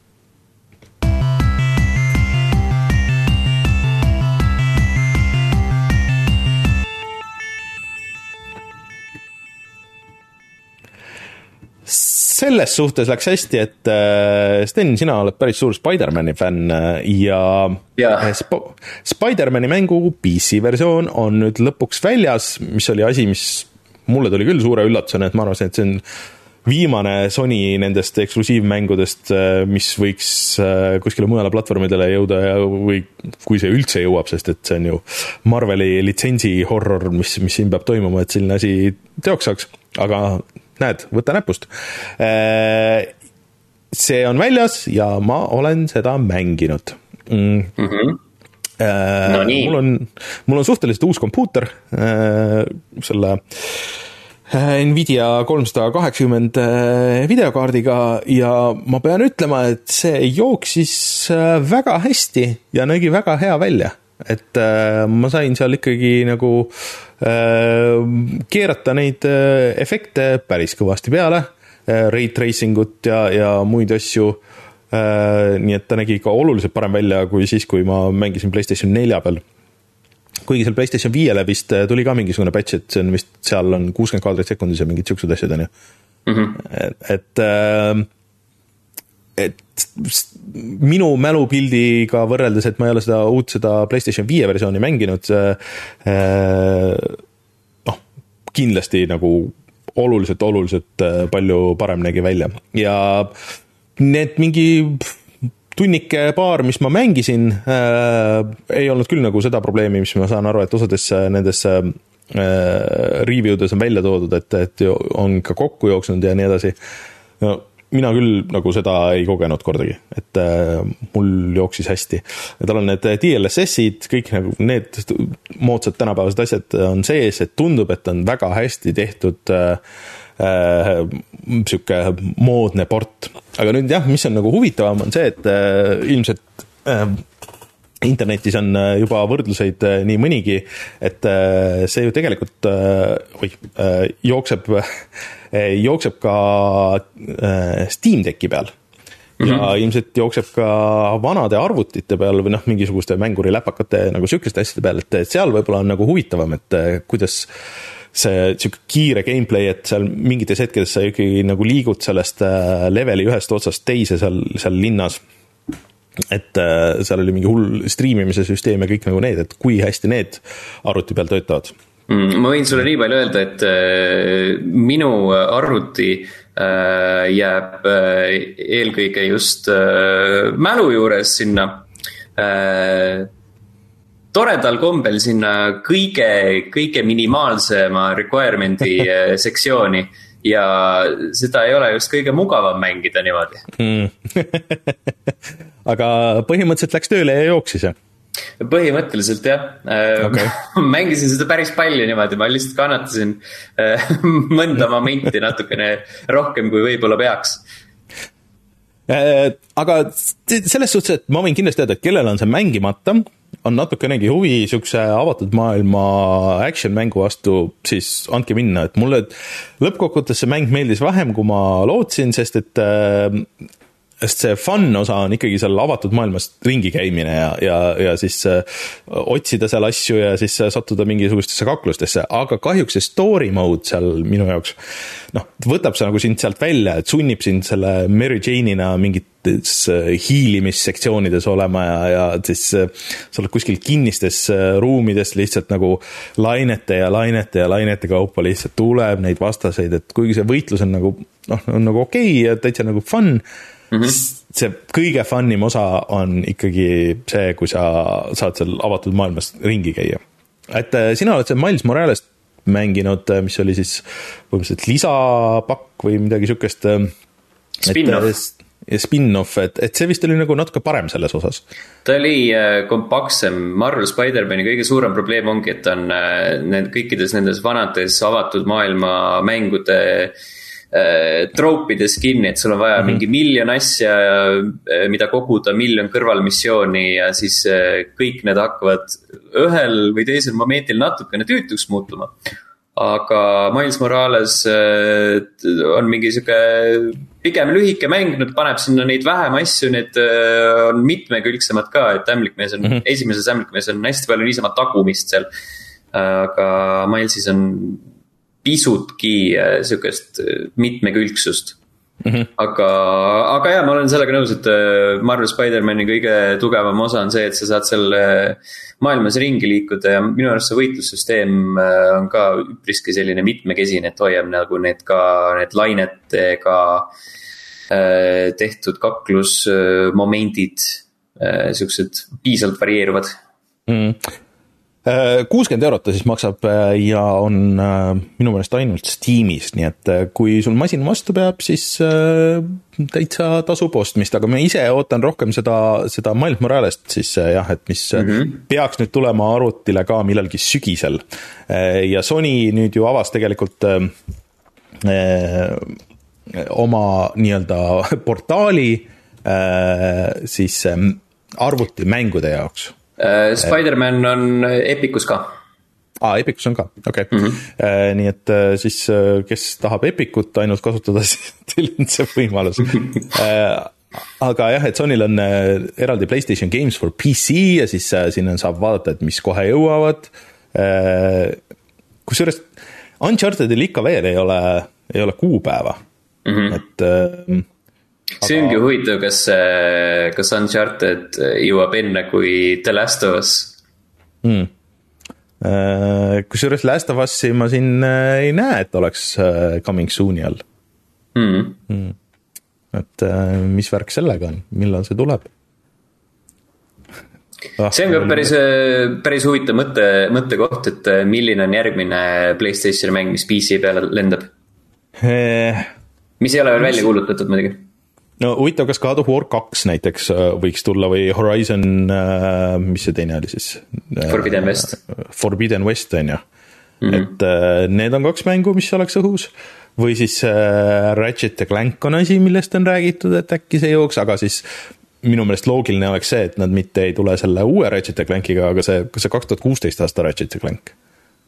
selles suhtes läks hästi, et äh, Sten, sina oled päris suur Spider-man'i fänn äh, ja, ja. Äh, Sp Spider-man'i mängu PC versioon on nüüd lõpuks väljas, mis oli asi, mis mulle tuli küll suure üllatusena, et ma arvasin, et see on viimane Sony nendest eksklusiivmängudest, mis võiks kuskile mujale platvormidele jõuda ja, või kui see üldse jõuab, sest et see on ju Marveli litsentsi horror, mis, mis siin peab toimuma, et selline asi teoks saaks, aga näed, võta näpust. Äh, see on väljas ja ma olen seda mänginud mm.. Mm -hmm. No nii. mul on, mul on suhteliselt uus kompuuter äh, selle Nvidia kolmsada kaheksakümmend videokaardiga ja ma pean ütlema, et see jooksis väga hästi ja nägi väga hea välja et äh, ma sain seal ikkagi nagu äh, keerata neid äh, efekte päris kõvasti peale äh,, ray tracing ut ja, ja muid asju äh,. nii et ta nägi ikka oluliselt parem välja kui siis, kui ma mängisin Playstation nelja peal. kuigi seal Playstation viiele vist äh, tuli ka mingisugune patch, et see on vist, seal on kuuskümmend kaadrit sekundis ja mingid siuksed asjad, on ju. Mhm. et, et äh, et minu mälupildiga võrreldes, et ma ei ole seda uut, seda PlayStation viie versiooni mänginud, noh, kindlasti nagu oluliselt, oluliselt äh, palju parem nägi välja ja need mingi tunnike paar, mis ma mängisin äh,, ei olnud küll nagu seda probleemi, mis ma saan aru, et osades nendes äh, review des on välja toodud, et, et on ka kokku jooksnud ja nii edasi. no mina küll nagu seda ei kogenud kordagi, et äh, mul jooksis hästi. tal on need DLSS-id, kõik nagu need moodsad tänapäevased asjad on sees, et tundub, et on väga hästi tehtud äh, äh, sihuke moodne port. aga nüüd jah, mis on nagu huvitavam, on see, et äh, ilmselt äh, internetis on äh, juba võrdluseid äh, nii mõnigi, et äh, see ju tegelikult, oih, jookseb jookseb ka Steam Decki peal ja mm -hmm. ilmselt jookseb ka vanade arvutite peal või noh, mingisuguste mänguriläpakate nagu sihukeste asjade peal, et seal võib-olla on nagu huvitavam, et kuidas see sihuke kiire gameplay, et seal mingites hetkedes sa ikkagi nagu liigud sellest leveli ühest otsast teise seal, seal linnas. Et seal oli mingi hull striimimise süsteem ja kõik nagu need, et kui hästi need arvuti peal töötavad mm,. ma võin sulle nii palju öelda, et äh, minu arvuti äh, jääb äh, eelkõige just äh, mälu juures sinna äh, toredal kombel sinna kõige, kõige minimaalsema requirement'i äh, sektsiooni ja seda ei ole just kõige mugavam mängida niimoodi mm. aga põhimõtteliselt läks tööle ja jooksis, jah? põhimõtteliselt jah okay. mängisin seda päris palju niimoodi, ma lihtsalt kannatasin äh, mõnda momenti natukene rohkem, kui võib-olla peaks äh, aga selles suhtes, et ma võin kindlasti öelda, et kellel on see mängimata, on natukenegi huvi niisuguse avatud maailma action mängu vastu, siis andke minna, et mulle lõppkokkuvõttes see mäng meeldis vähem, kui ma lootsin, sest et äh, sest see fun osa on ikkagi seal avatud maailmas ringi käimine ja, ja, ja siis äh, otsida seal asju ja siis äh, sattuda mingisugustesse kaklustesse, aga kahjuks see story mode seal minu jaoks noh, võtab see nagu sind sealt välja, et sunnib sind selle Mary Jane'ina mingites äh, hiilimissektsioonides olema ja, ja siis sa oled kuskil kinnistes ruumides lihtsalt nagu lainete ja lainete ja lainete kaupa lihtsalt tuleb neid vastaseid, et kuigi see võitlus on nagu noh, on nagu okei okay ja täitsa nagu fun mm. -hmm. see kõige fun im osa on ikkagi see, kui sa saad seal avatud maailmas ringi käia. et äh, sina oled seal Miles Moralest mänginud, äh, mis oli siis põhimõtteliselt lisapakk või midagi sihukest. Äh, Spin-off spin-off, et, et see vist oli nagu natuke parem selles osas. ta oli kompaktsem, Marvel Spider-man'i kõige suurem probleem ongi, et ta on need kõikides nendes vanades avatud maailma mängude äh, äh, troupides kinni, et sul on vaja mm -hmm. mingi miljon asja, äh, mida koguda, miljon kõrvalmissiooni ja siis äh, kõik need hakkavad ühel või teisel momendil natukene tüütuks muutuma. aga Miles Morales on mingi sihuke pigem lühike mäng, nüüd paneb sinna neid vähem asju, need on mitmekülgsemad ka, et ämblikmees on mm, -hmm. esimeses ämblikmees on hästi palju niisama tagumist seal. aga Milesis on pisutki äh, sihukest äh, mitmekülgsust mm. -hmm. aga, aga jaa, ma olen sellega nõus, et äh, Marvel Spider-man'i kõige tugevam osa on see, et sa saad seal maailmas ringi liikuda ja minu arust see võitlussüsteem on ka üpriski selline mitmekesine, et hoiab nagu need ka, need lainetega tehtud kaklusmomendid, siuksed piisavalt varieeruvad mm. Kuuskümmend eurot ta siis maksab äh, ja on äh, minu meelest ainult Steamis, nii et äh, kui sul masin vastu peab, siis täitsa tasub ostmist, aga ma ise ootan rohkem seda, seda Miles Moralest siis jah, et mis mm -hmm. peaks nüüd tulema arvutile ka millalgi sügisel. ja Sony nüüd ju avas tegelikult oma nii-öelda portaali siis arvutimängude jaoks Spider-man on Epicus ka aa ah,, Epicus on ka, okei okay. mm. -hmm. nii et äh, siis, kes tahab Epicut ainult kasutada, siis teil on see võimalus aga jah, et Sonyl on eraldi Playstation Games for PC ja siis sinna saab vaadata, et mis kohe jõuavad. kusjuures Unchartedil ikka veel ei ole, ei ole kuupäeva mm, -hmm. et see ongi huvitav, kas, kas Uncharted jõuab enne kui The Last of Us hmm.? kusjuures Last of Us'i ma siin äh, ei näe, et oleks äh, coming soon'i all hmm.. Hmm. et mis värk sellega on, millal see tuleb? ah, see on ka päris, päris huvitav mõte, mõttekoht, et milline on järgmine Playstationi mäng, mis PC peale lendab eh,. mis ei ole veel välja kuulutatud muidugi no huvitav, kas God of War kaks näiteks äh, võiks tulla või Horizon, äh, mis see teine oli siis? Äh, Forbidden West. Forbidden West on ju mm, -hmm. et need on kaks mängu, mis oleks õhus. või siis Ratchet ja Clank on asi, millest on räägitud, et äkki see jõuaks, aga siis minu meelest loogiline oleks see, et nad mitte ei tule selle uue Ratchet ja Clankiga, aga see, kas see kaks tuhat kuusteist aasta Ratchet ja Clank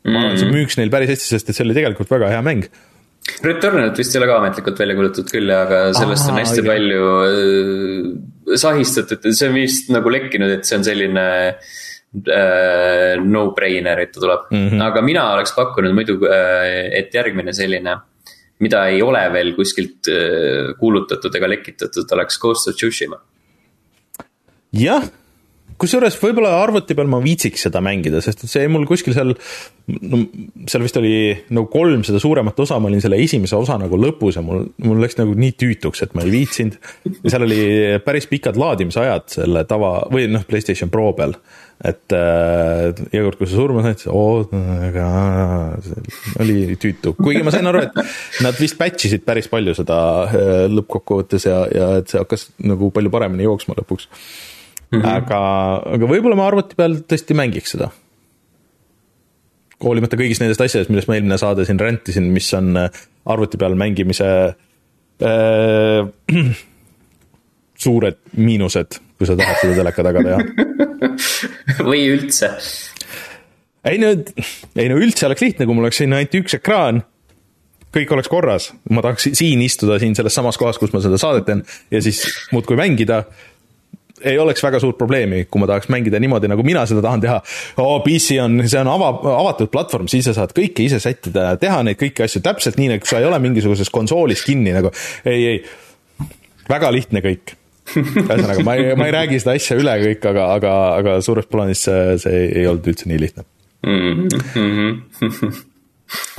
ma arvan, see müüks neil päris hästi, sest et see oli tegelikult väga hea mäng Returnal vist ei ole ka ametlikult välja kuulutatud küll, aga sellest Aha, on hästi jah. palju äh, sahistatud, see on vist nagu lekkinud, et see on selline äh, no-brainer, et ta tuleb mm. -hmm. aga mina oleks pakkunud muidu äh,, et järgmine selline, mida ei ole veel kuskilt äh, kuulutatud ega lekitatud, oleks Ghost of Tsushima. jah, kusjuures võib-olla arvuti peal ma viitsiks seda mängida, sest et see jäi mul kuskil seal, no seal vist oli nagu kolm seda suuremat osa, ma olin selle esimese osa nagu lõpus ja mul, mul läks nagu nii tüütuks, et ma ei viitsinud. ja seal oli päris pikad laadimisajad selle tava või noh, Playstation Pro peal. Et äh, iga kord, kui sa surma said, siis oo, aga oli tüütu, kuigi ma sain aru, et nad vist patch isid päris palju seda äh, lõppkokkuvõttes ja, ja et see hakkas nagu palju paremini jooksma lõpuks mm. -hmm. aga, aga võib-olla ma arvuti peal tõesti mängiks seda. hoolimata kõigist nendest asjadest, millest ma eelmine saade siin räntisin, mis on äh, arvuti peal mängimise äh, suured miinused, kui sa tahad seda teleka taga teha või üldse? ei no, ei no üldse oleks lihtne, kui mul oleks siin ainult üks ekraan, kõik oleks korras, ma tahaks siin istuda, siin selles samas kohas, kus ma seda saadet teen ja siis muudkui mängida ei oleks väga suurt probleemi, kui ma tahaks mängida niimoodi, nagu mina seda tahan teha. oo, PC on, see on ava, avatud platvorm, siis sa saad kõike ise sättida ja teha neid kõiki asju täpselt nii, nagu sa ei ole mingisuguses konsoolis kinni nagu. ei, ei, väga lihtne kõik. ühesõnaga, ma ei, ma ei räägi seda asja üle kõik, aga, aga, aga suures plaanis see, see ei olnud üldse nii lihtne mm. -hmm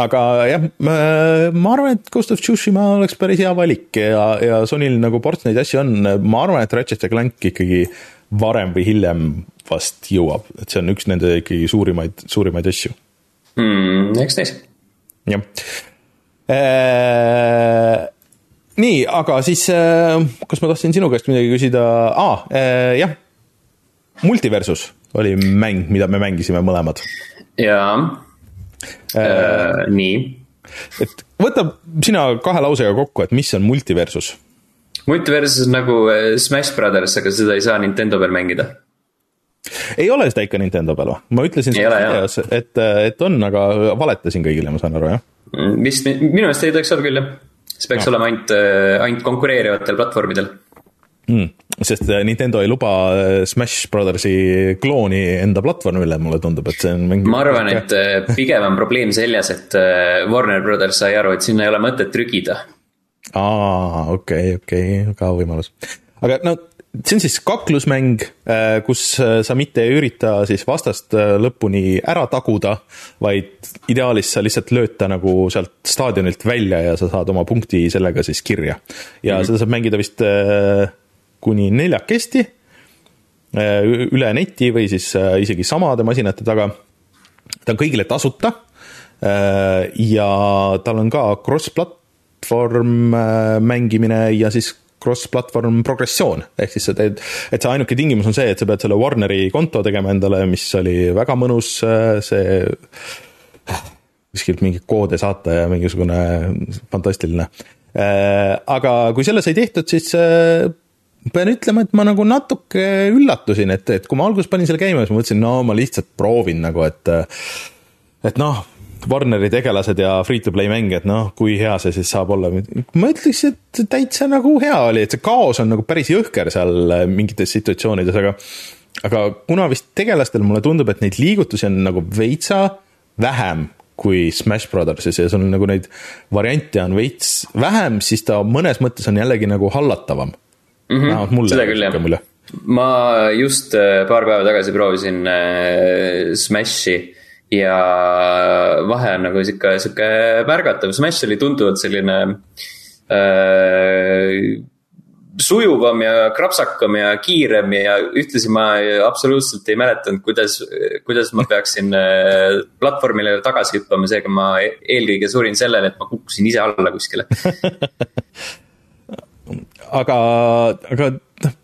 aga jah, ma arvan, et Ghost of Tsushima oleks päris hea valik ja, ja Sonyl nagu ports neid asju on, ma arvan, et Ratchet ja Clank ikkagi varem või hiljem vast jõuab, et see on üks nende ikkagi suurimaid, suurimaid asju mm,. eks näis. jah eee nii, aga siis kas ma tahtsin sinu käest midagi küsida ah,, jah, Multiversus oli mäng, mida me mängisime mõlemad. jaa äh,. nii. et võta sina kahe lausega kokku, et mis on multiversus? multiversus on nagu äh, Smash Brothers, aga seda ei saa Nintendo peal mängida. ei ole seda ikka Nintendo peal või? ma ütlesin videos, et, et on, aga valetasin kõigile, ma saan aru, jah? Mm, vist, minu meelest ei tohiks olla küll, jah. see peaks no. olema ainult, äh, ainult konkureerivatel platvormidel mm,. Sest äh, Nintendo ei luba äh, Smash Brothersi klooni enda platvormile, mulle tundub, et see on mingi. ma arvan, et äh, pigem on probleem selles, et Warner Brothers sai aru, et sinna ei ole mõtet trügida. aa, okei okay,, okei okay,, ka võimalus. aga no see on siis kaklusmäng, kus sa mitte ei ürita siis vastast lõpuni ära taguda, vaid ideaalis sa lihtsalt lööd ta nagu sealt staadionilt välja ja sa saad oma punkti sellega siis kirja. ja mm -hmm. seda saab mängida vist kuni neljakesti äh, üle neti või siis äh, isegi samade masinate taga. ta on kõigile tasuta äh, ja tal on ka cross-platvorm mängimine ja siis cross-platvorm progressioon, ehk siis sa teed, et see ainuke tingimus on see, et sa pead selle Warneri konto tegema endale, mis oli väga mõnus, see kuskilt mingeid koode saata ja mingisugune fantastiline. aga kui selle sai tehtud, siis pean ütlema, et ma nagu natuke üllatusin, et, et kui ma alguses panin selle käima, siis ma mõtlesin, no ma lihtsalt proovin nagu, et et noh, Warneri tegelased ja free-to-play mäng, et noh, kui hea see siis saab olla. ma ütleks, et täitsa nagu hea oli, et see kaos on nagu päris jõhker seal mingites situatsioonides, aga aga kuna vist tegelastel mulle tundub, et neid liigutusi on nagu veitsa vähem kui Smash Brothersis ja sul nagu neid variante on veits vähem, siis ta mõnes mõttes on jällegi nagu hallatavam mm. -hmm. vähemalt mulle. seda küll jah ma just äh, paar päeva tagasi proovisin äh, Smashi ja vahe on nagu sihuke, sihuke märgatav, Smash oli tunduvalt selline äh, sujuvam ja krapsakam ja kiirem ja ühtlasi ma absoluutselt ei mäletanud, kuidas, kuidas ma peaksin äh, platvormile tagasi hüppama, seega ma eelkõige surin sellele, et ma kukkusin ise alla kuskile aga, aga noh,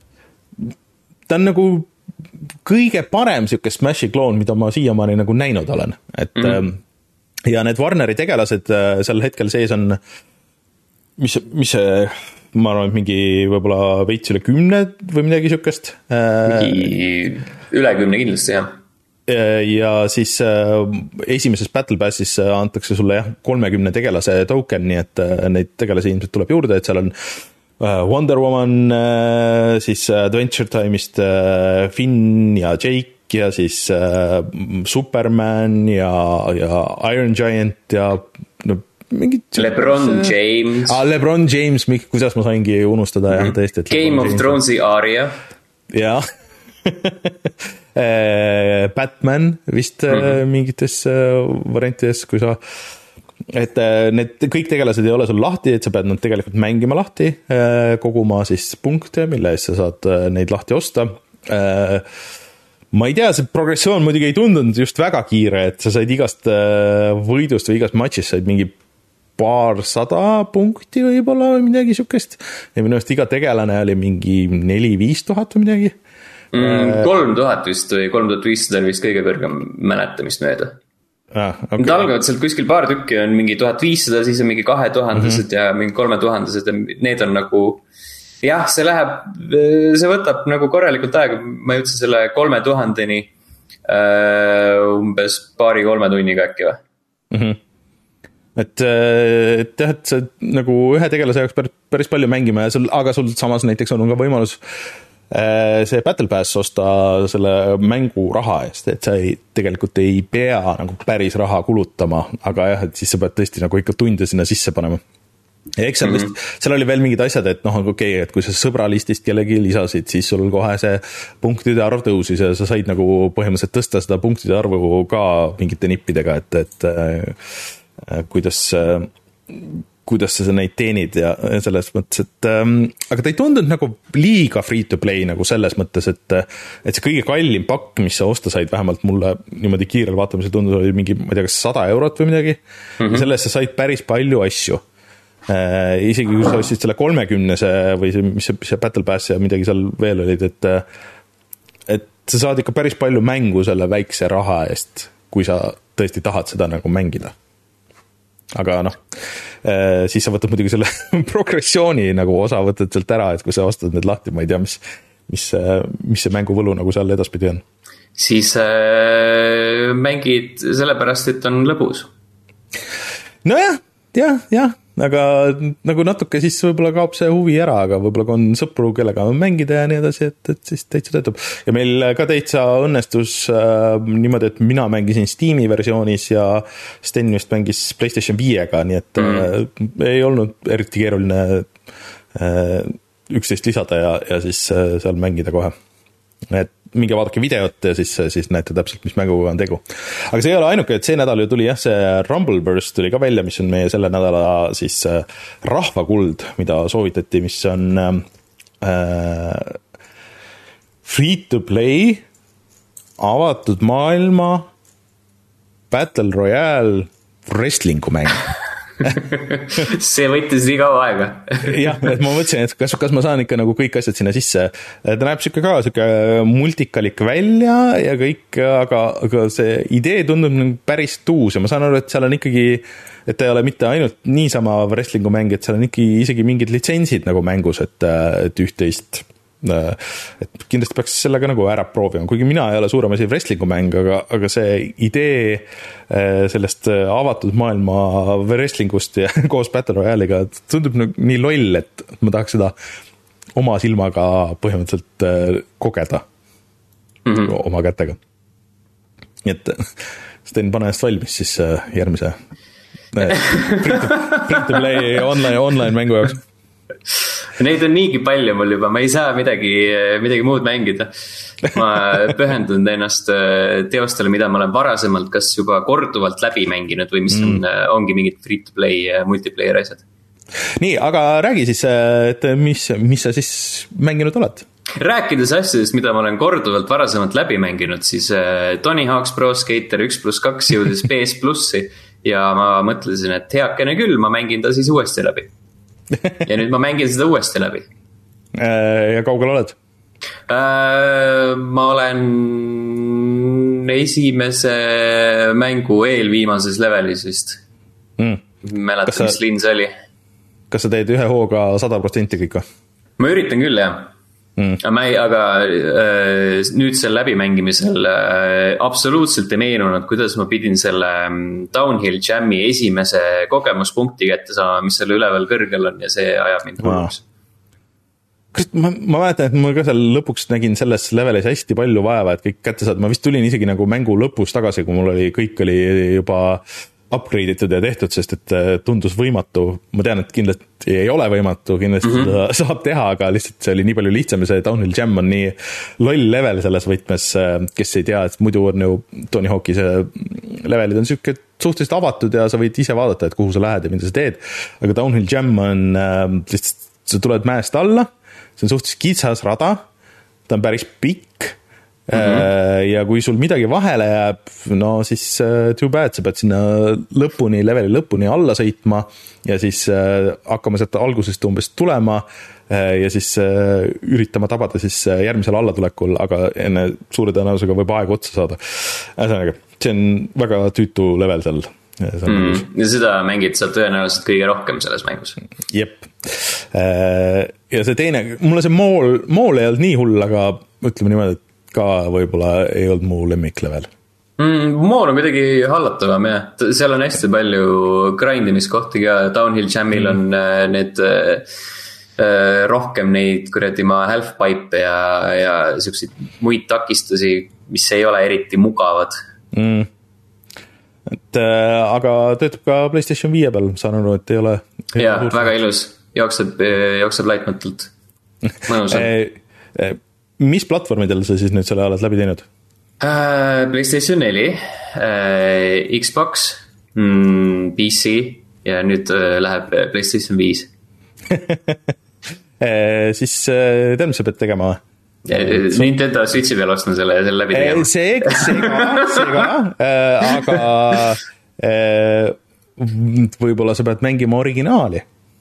ta on nagu kõige parem sihuke Smashi kloon, mida ma siiamaani nagu näinud olen, et mm. ja need Warneri tegelased äh, sel hetkel sees on, mis, mis see, ma arvan, et mingi võib-olla veits üle kümne või midagi sihukest. Äh, mingi üle kümne kindlasti, jah ja siis äh, esimeses Battle Passis antakse sulle jah, kolmekümne tegelase token, nii et neid tegelasi ilmselt tuleb juurde, et seal on Äh, Wonder Woman, äh, siis äh, Adventure Time'ist Finn ja Jake ja siis Superman ja, ja Iron Giant ja no mingid. Lebron James ah,. Lebron James, kuidas ma saingi unustada mm -hmm. jah, mhm. tõesti. Game of James. Thrones'i Arya. jah Batman vist mm -hmm. mingites variantides, kui sa et need kõik tegelased ei ole sul lahti, et sa pead nad tegelikult mängima lahti, koguma siis punkte, mille eest sa saad neid lahti osta ma ei tea, see progressioon muidugi ei tundunud just väga kiire, et sa said igast võidust või igast matšist said mingi paarsada punkti võib-olla või midagi siukest. ja minu arust iga tegelane oli mingi neli-viis tuhat või midagi mm,. kolm tuhat vist või kolm tuhat viissada oli vist kõige kõrgem mäletamist mööda ah,. Okay. Nad algavad sealt kuskil paar tükki on mingi tuhat viissada, siis on mingi kahetuhandesed mm -hmm. ja mingi kolmetuhandesed ja need on nagu. jah, see läheb, see võtab nagu korralikult aega, ma jõudsin selle kolme tuhandeni äh, umbes paari-kolme tunniga äkki või mm. -hmm et, et jah, et sa nagu ühe tegelase jaoks päris, päris palju mängima ja sul, aga sul samas näiteks on ka võimalus äh, see Battle Pass osta selle mängu raha eest, et sa ei, tegelikult ei pea nagu päris raha kulutama, aga jah, et siis sa pead tõesti nagu ikka tunde sinna sisse panema. ja eks seal vist mm, -hmm. seal oli veel mingid asjad, et noh, okei okay,, et kui sa sõbralistist kellegi lisasid, siis sul kohe see punktide arv tõusis ja sa said nagu põhimõtteliselt tõsta seda punktide arvu ka mingite nippidega, et, et Äh, kuidas, äh, kuidas sa neid teenid ja selles mõttes, et ähm, aga ta ei tundunud nagu liiga free to play nagu selles mõttes, et et see kõige kallim pakk, mis sa osta said, vähemalt mulle niimoodi kiirel vaatamisel tundus, oli mingi, ma ei tea, kas sada eurot või midagi mm. -hmm. ja selle eest sa said päris palju asju äh,. isegi kui sa ostsid selle kolmekümnese või see, mis see, see Battle Pass ja midagi seal veel olid, et et sa saad ikka päris palju mängu selle väikse raha eest, kui sa tõesti tahad seda nagu mängida aga noh, äh, siis sa võtad muidugi selle progressiooni nagu osa võtad sealt ära, et kui sa ostad need lahti, ma ei tea, mis, mis, mis see mängu võlu nagu seal edaspidi on. siis äh, mängid sellepärast, et on lõbus. nojah, jah, jah, aga nagu natuke siis võib-olla kaob see huvi ära, aga võib-olla kui on sõpru, kellega mängida ja nii edasi, et, et siis täitsa töötab. ja meil ka täitsa õnnestus äh, niimoodi, et mina mängisin Steam'i versioonis ja Sten vist mängis Playstation viiega, nii et mm. äh, ei olnud eriti keeruline äh, üksteist lisada ja, ja siis äh, seal mängida kohe. et minge vaadake videot ja siis, siis näete täpselt, mis mänguga on tegu. aga see ei ole ainuke, et see nädal ju tuli jah, see Rumbleburst tuli ka välja, mis on meie selle nädala siis äh, rahvakuld, mida soovitati, mis on äh, free to play, avatud maailma, battle royale, wrestling'u mäng see võttis nii kaua aega jah, et ma mõtlesin, et kas, kas ma saan ikka nagu kõik asjad sinna sisse. ta näeb sihuke ka sihuke multikalik välja ja kõik, aga, aga see idee tundub nagu päris tuus ja ma saan aru, et seal on ikkagi, et ta ei ole mitte ainult niisama wrestling'u mäng, et seal on ikkagi isegi mingid litsentsid nagu mängus, et, et üht-teist et kindlasti peaks sellega nagu ära proovima, kuigi mina ei ole suurem asi wrestling'u mäng, aga, aga see idee äh, sellest äh, avatud maailma wrestling ust ja koos Battle Royale'iga tundub nagu nii loll, et ma tahaks seda oma silmaga põhimõtteliselt kogeda mm -hmm. oma kätega. nii et Sten, pane ennast valmis siis järgmise free to play online, online mängu jaoks Neid on niigi palju mul juba, ma ei saa midagi, midagi muud mängida. ma pühendan ennast äh, teostele, mida ma olen varasemalt kas juba korduvalt läbi mänginud või mis on mm., ongi mingid free to play multiplayer asjad. nii, aga räägi siis, et mis, mis sa siis mänginud oled? rääkides asjadest, mida ma olen korduvalt varasemalt läbi mänginud, siis äh, Tony Hawk's Pro Skater üks pluss kaks jõudis PS plussi ja ma mõtlesin, et heakene küll, ma mängin ta siis uuesti läbi ja nüüd ma mängin seda uuesti läbi. Äh, ja kaugel oled? Äh, ma olen esimese mängu eelviimases levelis vist mm.. mäletan, mis linn see oli. kas sa teed ühe hooga sada protsenti kõik või? ma üritan küll jah mm.. ei, aga äh, nüüd seal läbimängimisel äh, absoluutselt ei meenunud, kuidas ma pidin selle mm, downhill jam'i esimese kogemuspunkti kätte saama, mis seal üleval kõrgel on ja see ajab mind hulluks. Kas ma, ma mäletan, et ma ka seal lõpuks nägin selles levelis hästi palju vaeva, et kõik kätte saada, ma vist tulin isegi nagu mängu lõpus tagasi, kui mul oli, kõik oli juba upgrade itud ja tehtud, sest et äh, tundus võimatu. ma tean, et kindlasti ei ole võimatu, kindlasti mm -hmm. seda saab teha, aga lihtsalt see oli nii palju lihtsam ja see Downhill Jam on nii loll level selles võtmes, äh, kes ei tea, et muidu on ju Tony Hawk'i see levelid on sihuke suhteliselt avatud ja sa võid ise vaadata, et kuhu sa lähed ja mida sa teed. aga Downhill Jam on äh, lihtsalt, sa tuled mäest alla, see on suhteliselt kitsas rada, ta on päris pikk Mm -hmm. ja kui sul midagi vahele jääb, no siis uh, too bad, sa pead sinna lõpuni, leveli lõpuni alla sõitma ja siis uh, hakkama sealt algusest umbes tulema uh, ja siis üritama tabada siis järgmisel allatulekul, aga enne suure tõenäosusega võib aeg otsa saada. ühesõnaga, see on väga tüütu level seal. Mm, ja seda mängid sa tõenäoliselt kõige rohkem selles mängus. jep. ja see teine, mulle see mool, mool ei olnud nii hull, aga ütleme niimoodi, et ka võib-olla ei olnud mu lemmiklevel mm,. Mool on kuidagi hallatavam jah, seal on hästi palju grind imiskohti ka, downhill jam'il mm. on äh, need äh, äh, rohkem neid kuradi maa halfpipe ja, ja siukseid muid takistusi, mis ei ole eriti mugavad. Mm. Et äh, aga töötab ka Playstation viie peal, saan aru, et ei ole. jaa, väga ilus, jookseb, jookseb laitmatult, mõnus on mis platvormidel sa siis nüüd selle oled läbi teinud uh,? Playstation neli uh,, Xbox mm,, PC ja nüüd uh, läheb Playstation viis siis mis sa pead tegema või? Nintendo Switchi peal ostma selle, selle läbi tegema. see, see ka, see ka, aga võib-olla sa pead mängima originaali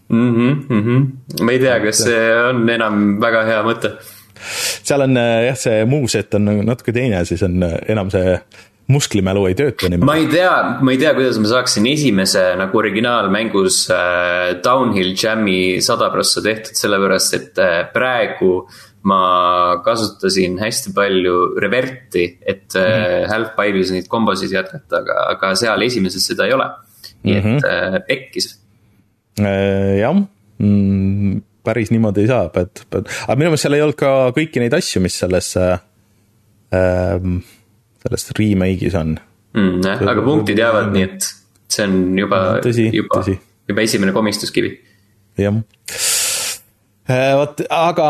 mm. -hmm, mm -hmm. ma ei tea, kas see on enam väga hea mõte seal on äh, jah, see moveset on natuke teine, siis on äh, enam see musklimälu ei tööta nii. ma ei tea, ma ei tea, kuidas ma saaksin esimese nagu originaalmängus äh, downhill jam'i sada prossa tehtud, sellepärast et äh, praegu ma kasutasin hästi palju reverti, et mm. half-pipe'is neid kombosid jätkata, aga, aga seal esimeses seda ei ole. nii mm -hmm. et äh, pekkis äh,. jah mm päris niimoodi ei saa, pead, pead, aga minu meelest seal ei olnud ka kõiki neid asju, mis selles äh,, selles remake'is on mm,. jah, aga punktid jäävad, nii et see on juba, juba, juba esimene komistuskivi. jah äh,, vot, aga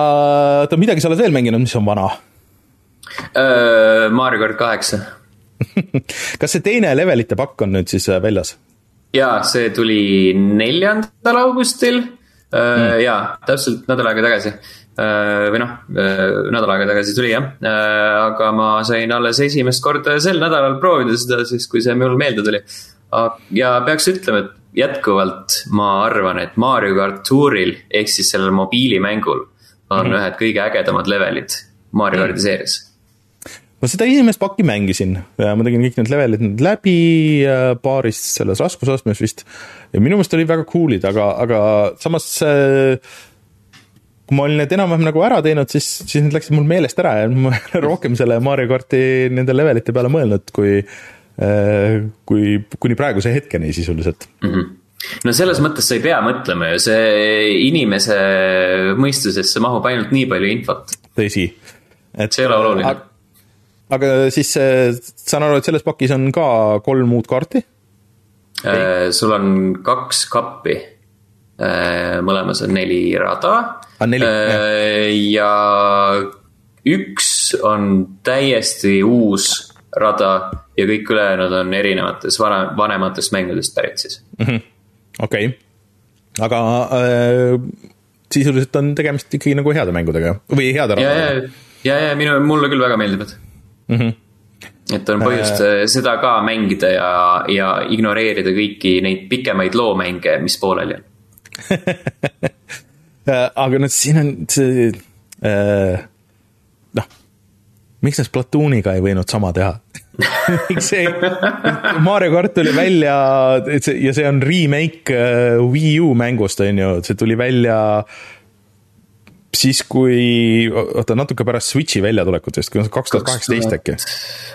oota, midagi sa oled veel mänginud, mis on vana äh,? Mario kart kaheksa kas see teine levelite pakk on nüüd siis äh, väljas? jaa, see tuli neljandal augustil mm. jaa, täpselt nädal aega tagasi. Äh, või noh, äh, nädal aega tagasi tuli jah, aga ma sain alles esimest korda sel nädalal proovida seda siis, kui see mul meelde tuli. ja peaks ütlema, et jätkuvalt ma arvan, et Mario kart Touril ehk siis sellel mobiilimängul on mm. ühed kõige ägedamad levelid Mario kardi seerias ma seda esimest pakki mängisin, ma tegin kõik need levelid nüüd läbi paaris selles raskusastmes vist. ja minu meelest olid väga cool'id, aga, aga samas kui ma olin need enam-vähem nagu ära teinud, siis, siis need läksid mul meelest ära ja ma rohkem selle Mario karti nende levelite peale mõelnud, kui, kui kuni praeguse hetkeni sisuliselt mm. -hmm no selles mõttes sa ei pea mõtlema ju, see inimese mõistusesse mahub ainult nii palju infot. tõsi. et see ei ole oluline aga siis saan aru, et selles pakis on ka kolm uut kaarti? Äh, sul on kaks kappi. Äh, mõlemas on neli rada ah,. Äh, ja üks on täiesti uus rada ja kõik ülejäänud on erinevates vana, vanematest mängudest pärit siis. Mhm. okei, aga äh, sisuliselt on tegemist ikkagi nagu heade mängudega või heade radadega? ja, ja, ja minu, mulle küll väga meeldivad mm. -hmm et on põhjust äh... seda ka mängida ja, ja ignoreerida kõiki neid pikemaid loomänge, mis pooleli on. Aga noh, siin on see äh,, noh, miks nad Splatooniga ei võinud sama teha? Miks see, Mario kart tuli välja, et see ja see on remake Wii U mängust, on ju, see tuli välja uh, siis kui, oota natuke pärast Switchi väljatulekut vist, kaks tuhat kaheksateist äkki.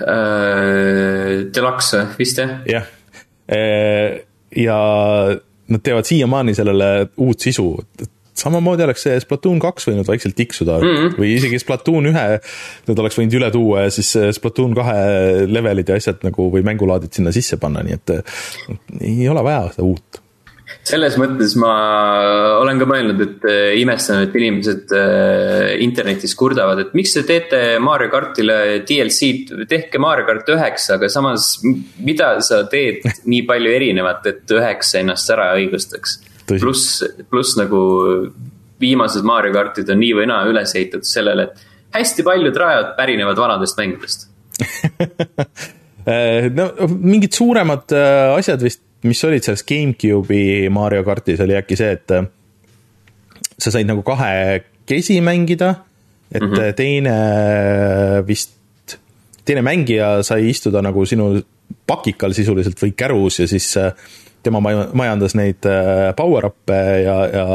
Äh, Deluxe vist jah? jah, äh, ja nad teevad siiamaani sellele uut sisu, samamoodi oleks see Splatoon kaks võinud vaikselt tiksuda mm -hmm. või isegi Splatoon ühe, nad oleks võinud üle tuua ja siis Splatoon kahe levelid ja asjad nagu või mängulaadid sinna sisse panna, nii et ei ole vaja seda uut selles mõttes ma olen ka mõelnud, et äh, imestanud, et inimesed äh, internetis kurdavad, et miks te teete Mario kartile DLC-d, tehke Mario kart üheksa, aga samas, mida sa teed nii palju erinevat, et üheksa ennast ära õigustaks. pluss, pluss nagu viimased Mario kartid on nii või naa üles ehitatud sellele, et hästi paljud rajad pärinevad vanadest mängudest no mingid suuremad asjad vist mis olid selles GameCube'i Mario kartis, oli äkki see, et äh, sa said nagu kahekesi mängida, et mm -hmm. teine äh, vist, teine mängija sai istuda nagu sinu pakikal sisuliselt või kärus ja siis tema majandas neid power-up'e ja, ja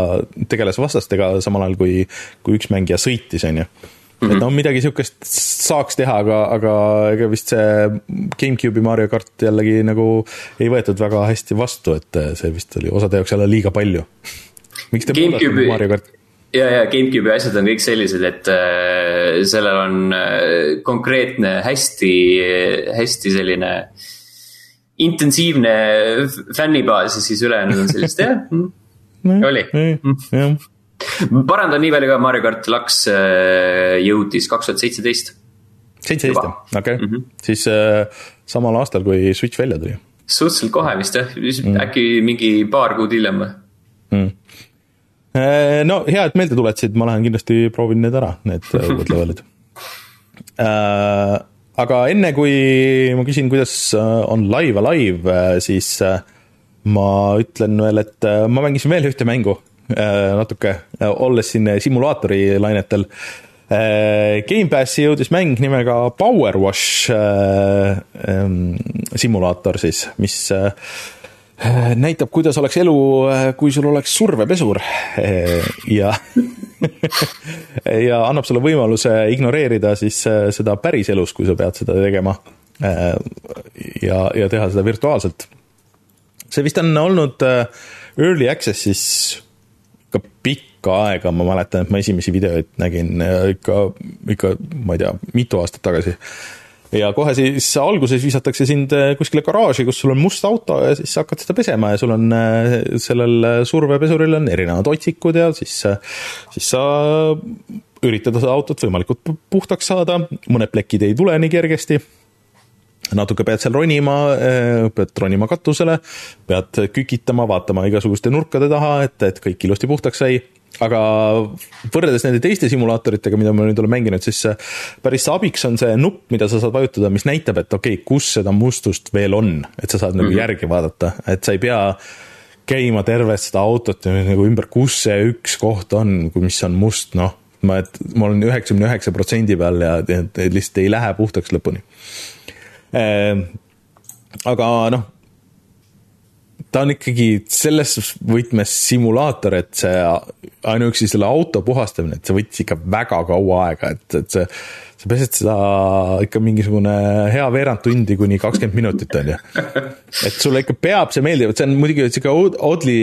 tegeles vastastega samal ajal, kui, kui üks mängija sõitis, on ju Mm -hmm. et noh, midagi sihukest saaks teha, aga, aga ega vist see GameCube'i Mario kart jällegi nagu ei võetud väga hästi vastu, et see vist oli osade jaoks jälle liiga palju. miks te muudate Mario karti? ja, ja GameCube'i asjad on kõik sellised, et äh, sellel on äh, konkreetne hästi, hästi selline intensiivne fännibaas ja siis ülejäänud on sellist jah mm,, oli. jah parandan nii palju ka, Mario kart Lux äh, jõudis kaks tuhat seitseteist. seitseteist jah, okei okay. mm, -hmm. siis äh, samal aastal, kui Switch välja tuli. suhteliselt kohe vist jah mm., äkki mingi paar kuud hiljem või mm.? Äh, no hea, et meelde tuletasid, ma lähen kindlasti proovin need ära, need äh, uued levelid äh,. aga enne, kui ma küsin, kuidas on Live Alive, siis ma ütlen veel, et ma mängisin veel ühte mängu Äh, natuke, äh, olles siin simulaatori lainetel. Äh, Gamepassi jõudis mäng nimega Power Wash ähm, simulaator siis, mis näitab, kuidas oleks elu, kui sul oleks survepesur ja ja annab sulle võimaluse ignoreerida siis seda päriselus, kui sa pead seda tegema. ja, ja teha seda virtuaalselt. see vist on olnud early access'is ikka pikka aega, ma mäletan, et ma esimesi videoid nägin äh, ikka, ikka, ma ei tea, mitu aastat tagasi. ja kohe siis alguses visatakse sind äh, kuskile garaaži, kus sul on must auto ja siis hakkad seda pesema ja sul on äh, sellel survepesuril on erinevad otsikud ja siis, siis sa üritad seda autot võimalikult puhtaks saada, mõned plekid ei tule nii kergesti natuke pead seal ronima, eh, pead ronima katusele, pead kükitama, vaatama igasuguste nurkade taha, et, et kõik ilusti puhtaks sai. Aga võrreldes nende teiste simulaatoritega, mida ma nüüd olen mänginud, siis päris abiks on see nupp, mida sa saad vajutada, mis näitab, et okei okay,, kus seda mustust veel on, et sa saad mm -hmm. nagu järgi vaadata, et sa ei pea käima tervet seda autot ja nagu ümber, kus see üks koht on, mis on must, noh, ma, et ma olen üheksakümne üheksa protsendi peal ja et lihtsalt ei lähe puhtaks lõpuni aga noh, ta on ikkagi selles võtmes simulaator, et see ainuüksi selle auto puhastamine, et see võttis ikka väga kaua aega, et, et see, sa pesed seda ikka mingisugune hea veerand tundi kuni kakskümmend minutit, on ju. et sulle ikka peab see meeldima, et see on muidugi sihuke oddly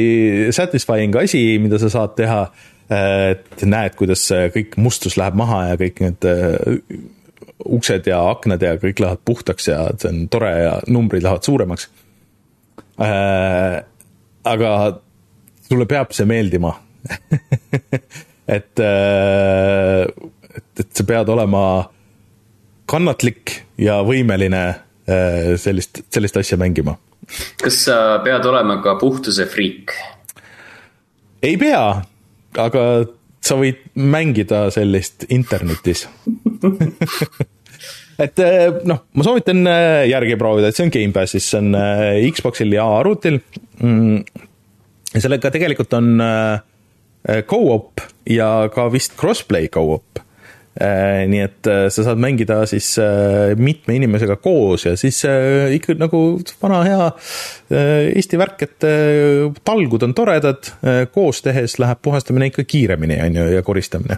satisfying asi, mida sa saad teha. et näed, kuidas kõik mustus läheb maha ja kõik need uksed ja aknad ja kõik lähevad puhtaks ja see on tore ja numbrid lähevad suuremaks äh,. aga sulle peab see meeldima et äh,, et, et sa pead olema kannatlik ja võimeline äh, sellist, sellist asja mängima. kas sa pead olema ka puhtuse friik? ei pea, aga sa võid mängida sellist internetis et eh, noh, ma soovitan eh, järgi proovida, et see on Gamepassis, see on eh, Xboxil ja arvutil. Mm. sellega tegelikult on go-op ja ka vist crossplay go-op Äh, nii et äh, sa saad mängida siis äh, mitme inimesega koos ja siis ikka nagu vana hea Eesti värk, et talgud on toredad, koos tehes läheb puhastamine ikka kiiremini, on ju, ja koristamine.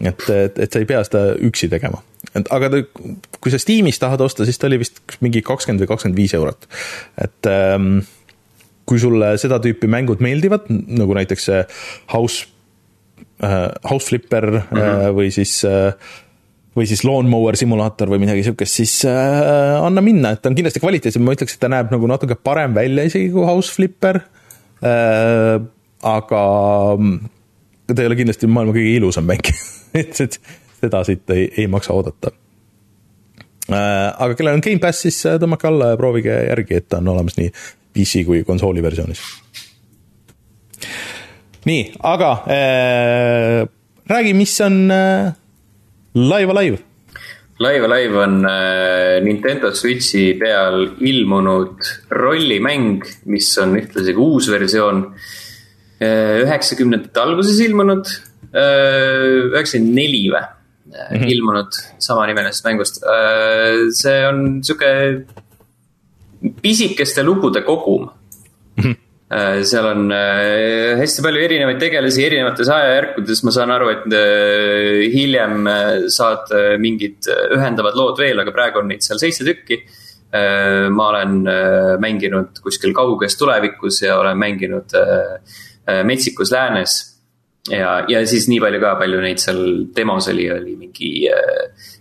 et, et, et sa ei pea seda üksi tegema. et aga ta, kui sa Steamis tahad osta, siis ta oli vist mingi kakskümmend või kakskümmend viis eurot. et ähm, kui sulle seda tüüpi mängud meeldivad, nagu näiteks House House Flipper mm -hmm. või siis või siis lawnmower simulaator või midagi sihukest, siis äh, anna minna, et ta on kindlasti kvaliteetsem, ma ütleks, et ta näeb nagu natuke parem välja isegi kui House Flipper äh,. aga mm, ta ei ole kindlasti maailma kõige ilusam mäng et, et seda siit ei, ei maksa oodata äh,. aga kellel on Gamepass, siis tõmmake alla ja proovige järgi, et ta on olemas nii PC kui konsooli versioonis nii, aga äh, räägi, mis on äh, Live Alive. Live Alive on äh, Nintendo Switchi peal ilmunud rollimäng, mis on ühtlasi ka uus versioon äh,. üheksakümnendate alguses ilmunud äh,, üheksakümmend neli või mm -hmm. ilmunud samanimelisest mängust äh,. see on sihuke pisikeste lugude kogum seal on äh, hästi palju erinevaid tegelasi erinevates ajajärkudes, ma saan aru, et äh, hiljem saad mingid ühendavad lood veel, aga praegu on neid seal seitse tükki. ma olen mänginud kuskil kauges tulevikus ja olen mänginud metsikus läänes. ja, ja siis nii palju ka, palju neid seal demos oli, oli mingi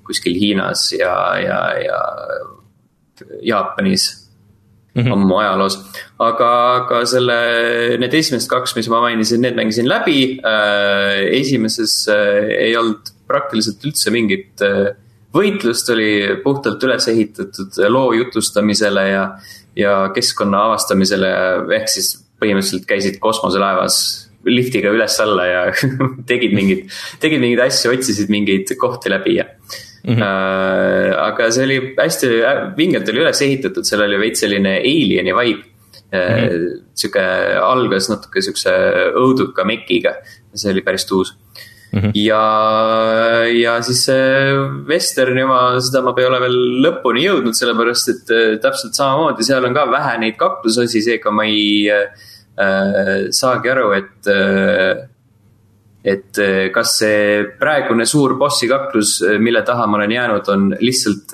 kuskil Hiinas ja, ja, ja Jaapanis mm -hmm. ammu ajaloos. aga, aga selle, need esimesed kaks, mis ma mainisin, need mängisin läbi äh,. esimeses äh, ei olnud praktiliselt üldse mingit äh, võitlust, oli puhtalt üles ehitatud loo jutustamisele ja, ja keskkonna avastamisele, ehk siis põhimõtteliselt käisid kosmoselaevas liftiga üles-alla ja tegid mingeid, tegid mingeid asju, otsisid mingeid kohti läbi ja Mm -hmm. aga see oli hästi vingelt oli üles ehitatud, seal oli veits selline alien'i vibe mm. -hmm. sihuke algas natuke sihukese õuduka mekiga, see oli päris tuus mm. -hmm. ja, ja siis see Westerni oma, seda ma ei ole veel lõpuni jõudnud, sellepärast et äh, täpselt samamoodi, seal on ka vähe neid kaklusosi, seega ma ei äh, saagi aru, et äh, et eh, kas see praegune suur bossi kaklus, mille taha ma olen jäänud, on lihtsalt.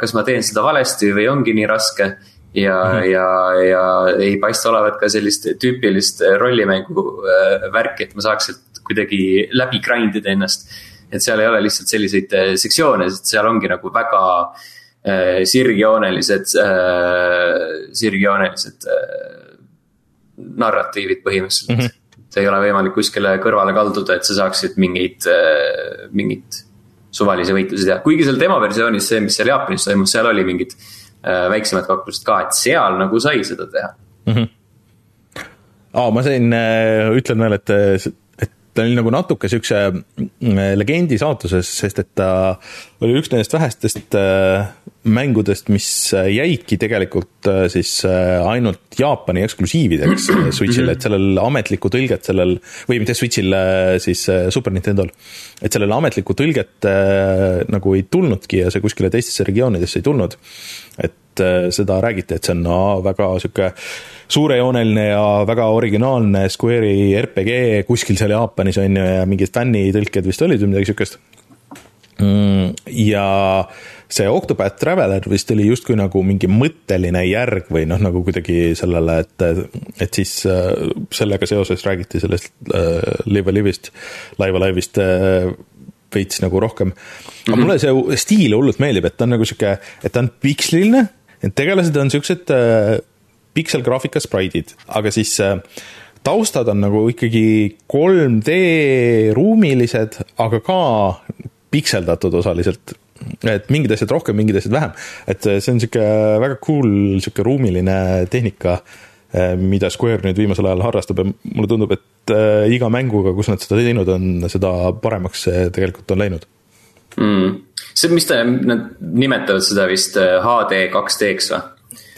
Kas ma teen seda valesti või ongi nii raske ja mm, -hmm. ja, ja ei paista olevat ka sellist tüüpilist rollimängu värki, et ma saaks sealt kuidagi läbi grind ida ennast. et seal ei ole lihtsalt selliseid sektsioone, sest seal ongi nagu väga äh, sirgjoonelised äh,, sirgjoonelised äh, narratiivid põhimõtteliselt mm. -hmm ei ole võimalik kuskile kõrvale kalduda, et sa saaksid mingeid, äh, mingeid suvalisi võitlusi teha, kuigi seal demo versioonis see, mis seal Jaapanis toimus, seal oli mingid äh, väiksemad kaklused ka, et seal nagu sai seda teha mm. -hmm. aa, ma sain, äh, ütlen veel, et ta oli nagu natuke siukse mm, legendi saatuses, sest et ta oli üks nendest vähestest äh, mängudest, mis jäidki tegelikult äh, siis äh, ainult Jaapani eksklusiivideks Switch'ile, et sellel ametlikku tõlget sellel, või mitte Switch'il, siis Super Nintendo'l. et sellele ametlikku tõlget nagu ei tulnudki ja see kuskile teistesse regioonidesse ei tulnud. et seda räägiti, et see on no, väga sihuke suurejooneline ja väga originaalne Square'i RPG kuskil seal Jaapanis on ju ja mingid fännitõlked vist olid või midagi sihukest. Mm, ja see Octopath Traveler vist oli justkui nagu mingi mõtteline järg või noh, nagu kuidagi sellele, et, et siis äh, sellega seoses räägiti sellest äh, Live Alive'ist, Live Alive'ist äh, veits nagu rohkem. aga mm -hmm. mulle see stiil hullult meeldib, et ta on nagu sihuke, et ta on piksliline, et tegelased on siuksed äh, pikselgraafika spraidid, aga siis äh, taustad on nagu ikkagi 3D ruumilised, aga ka pikseldatud osaliselt. et mingid asjad rohkem, mingid asjad vähem, et see on sihuke väga cool sihuke ruumiline tehnika, äh, mida Square nüüd viimasel ajal harrastab. Ja mulle tundub, et äh, iga mänguga, kus nad seda teinud on, seda paremaks see tegelikult on läinud. Mm.. See, mis ta, nad nimetavad seda vist HD 2D-ks või?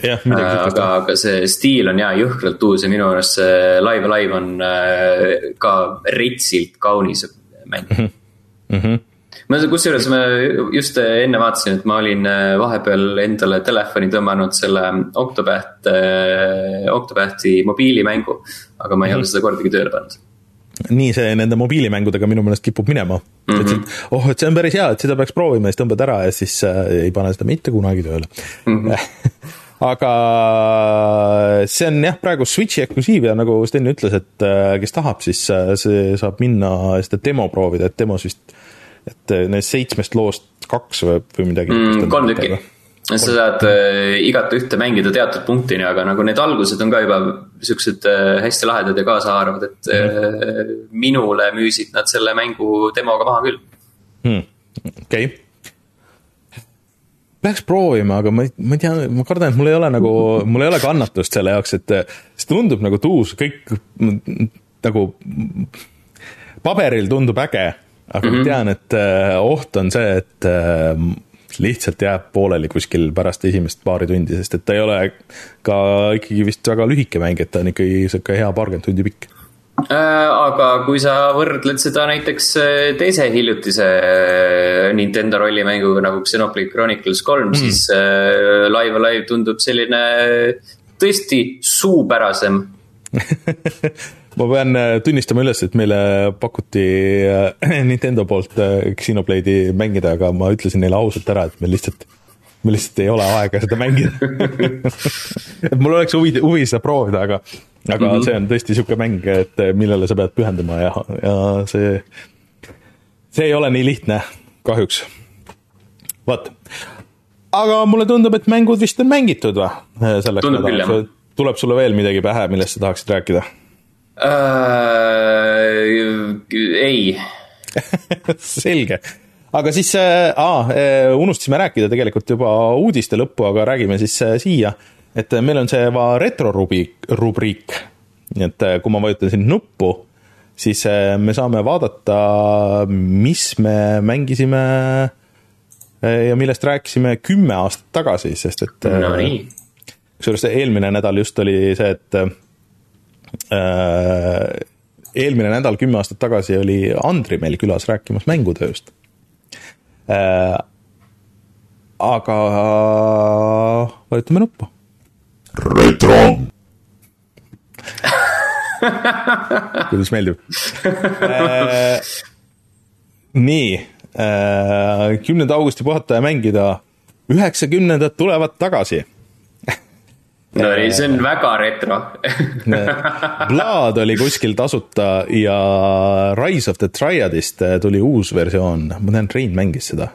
aga, aga see stiil on ja jõhkralt uus ja minu arust see Live Alive on äh, ka retsilt kaunis mäng mm. -hmm. ma kusjuures ma just enne vaatasin, et ma olin äh, vahepeal endale telefoni tõmmanud selle Octopath, äh, Octopathi mobiilimängu. aga ma ei mm -hmm. ole seda kordagi tööle pannud nii see nende mobiilimängudega minu meelest kipub minema mm. -hmm. et, oh, et see on päris hea, et seda peaks proovima siis tõmbad ära ja siis äh, ei pane seda mitte kunagi tööle mm. -hmm. aga see on jah, praegu Switchi eksklusiiv ja nagu Sten ütles, et kes tahab, siis see saab minna seda demo proovida, et demos vist, et neist seitsmest loost kaks või, või midagi mm,. kolm tükki sa saad äh, igat ühte mängida teatud punktini, aga nagu need algused on ka juba siuksed äh, hästi lahedad ja kaasahaaravad, et mm. minule müüsid nad selle mängu demoga maha küll hmm.. okei okay. Peaks proovima, aga ma ei, ma ei tea, ma kardan, et mul ei ole nagu, mul ei ole kannatust selle jaoks, et see tundub nagu tuus, kõik nagu paberil tundub äge, aga mm -hmm. ma mhm. tean, et oht on see, et lihtsalt jääb pooleli kuskil pärast esimest paari tundi, sest et ta ei ole ka ikkagi vist väga lühike mäng, et ta on ikkagi sihuke hea paarkümmend tundi pikk äh, aga kui sa võrdled seda näiteks äh, teise hiljutise äh, Nintendo rollimänguga nagu Xenoblade Chronicles kolm mm., siis Live Alive tundub selline tõesti suupärasem ma pean äh, tunnistama üles, et meile pakuti äh, Nintendo poolt äh, Xenoblade'i mängida, aga ma ütlesin neile ausalt ära, et meil lihtsalt, meil lihtsalt ei ole aega seda mängida et mul oleks huvi, huvi seda proovida, aga, aga mm -hmm. see on tõesti niisugune mäng, et millele sa pead pühenduma ja, ja see, see ei ole nii lihtne, kahjuks. vot, aga mulle tundub, et mängud vist on mängitud või? selleks nädalaks, tuleb sulle veel midagi pähe, millest sa tahaksid rääkida? Äh,? ei selge, aga siis äh,, unustasime rääkida tegelikult juba uudiste lõppu, aga räägime siis äh, siia, et äh, meil on see retrorubriik, rubriik. nii et äh, kui ma vajutan siin nuppu, siis äh, me saame vaadata, mis me mängisime äh, ja millest rääkisime kümme aastat tagasi, sest et no kusjuures eelmine nädal just oli see, et Äh, eelmine nädal, kümme aastat tagasi oli Andri meil külas rääkimas mängutööst. Äh, aga vajutame nuppu. retro kuidas meeldib äh, nii, kümnenda augusti puhata ja mängida, üheksakümnendad tulevad tagasi no ei, see on väga retro. Blood oli kuskil tasuta ja Rise of the Triadist eh, tuli uus versioon, ma tean, Rein mängis seda.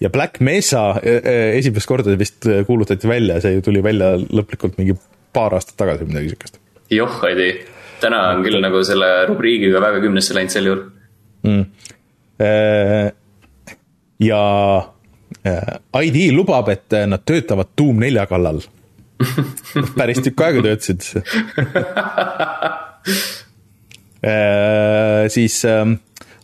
ja Black Mesa eh, eh, esimest korda vist kuulutati välja, see tuli välja lõplikult mingi paar aastat tagasi või midagi siukest. joh, ei tea, täna on küll nagu selle rubriigiga väga kümnesse läinud sel juhul. Mm.. ja ID lubab, et nad töötavad Doom nelja kallal päris tükk aega töötasid äh, siis äh,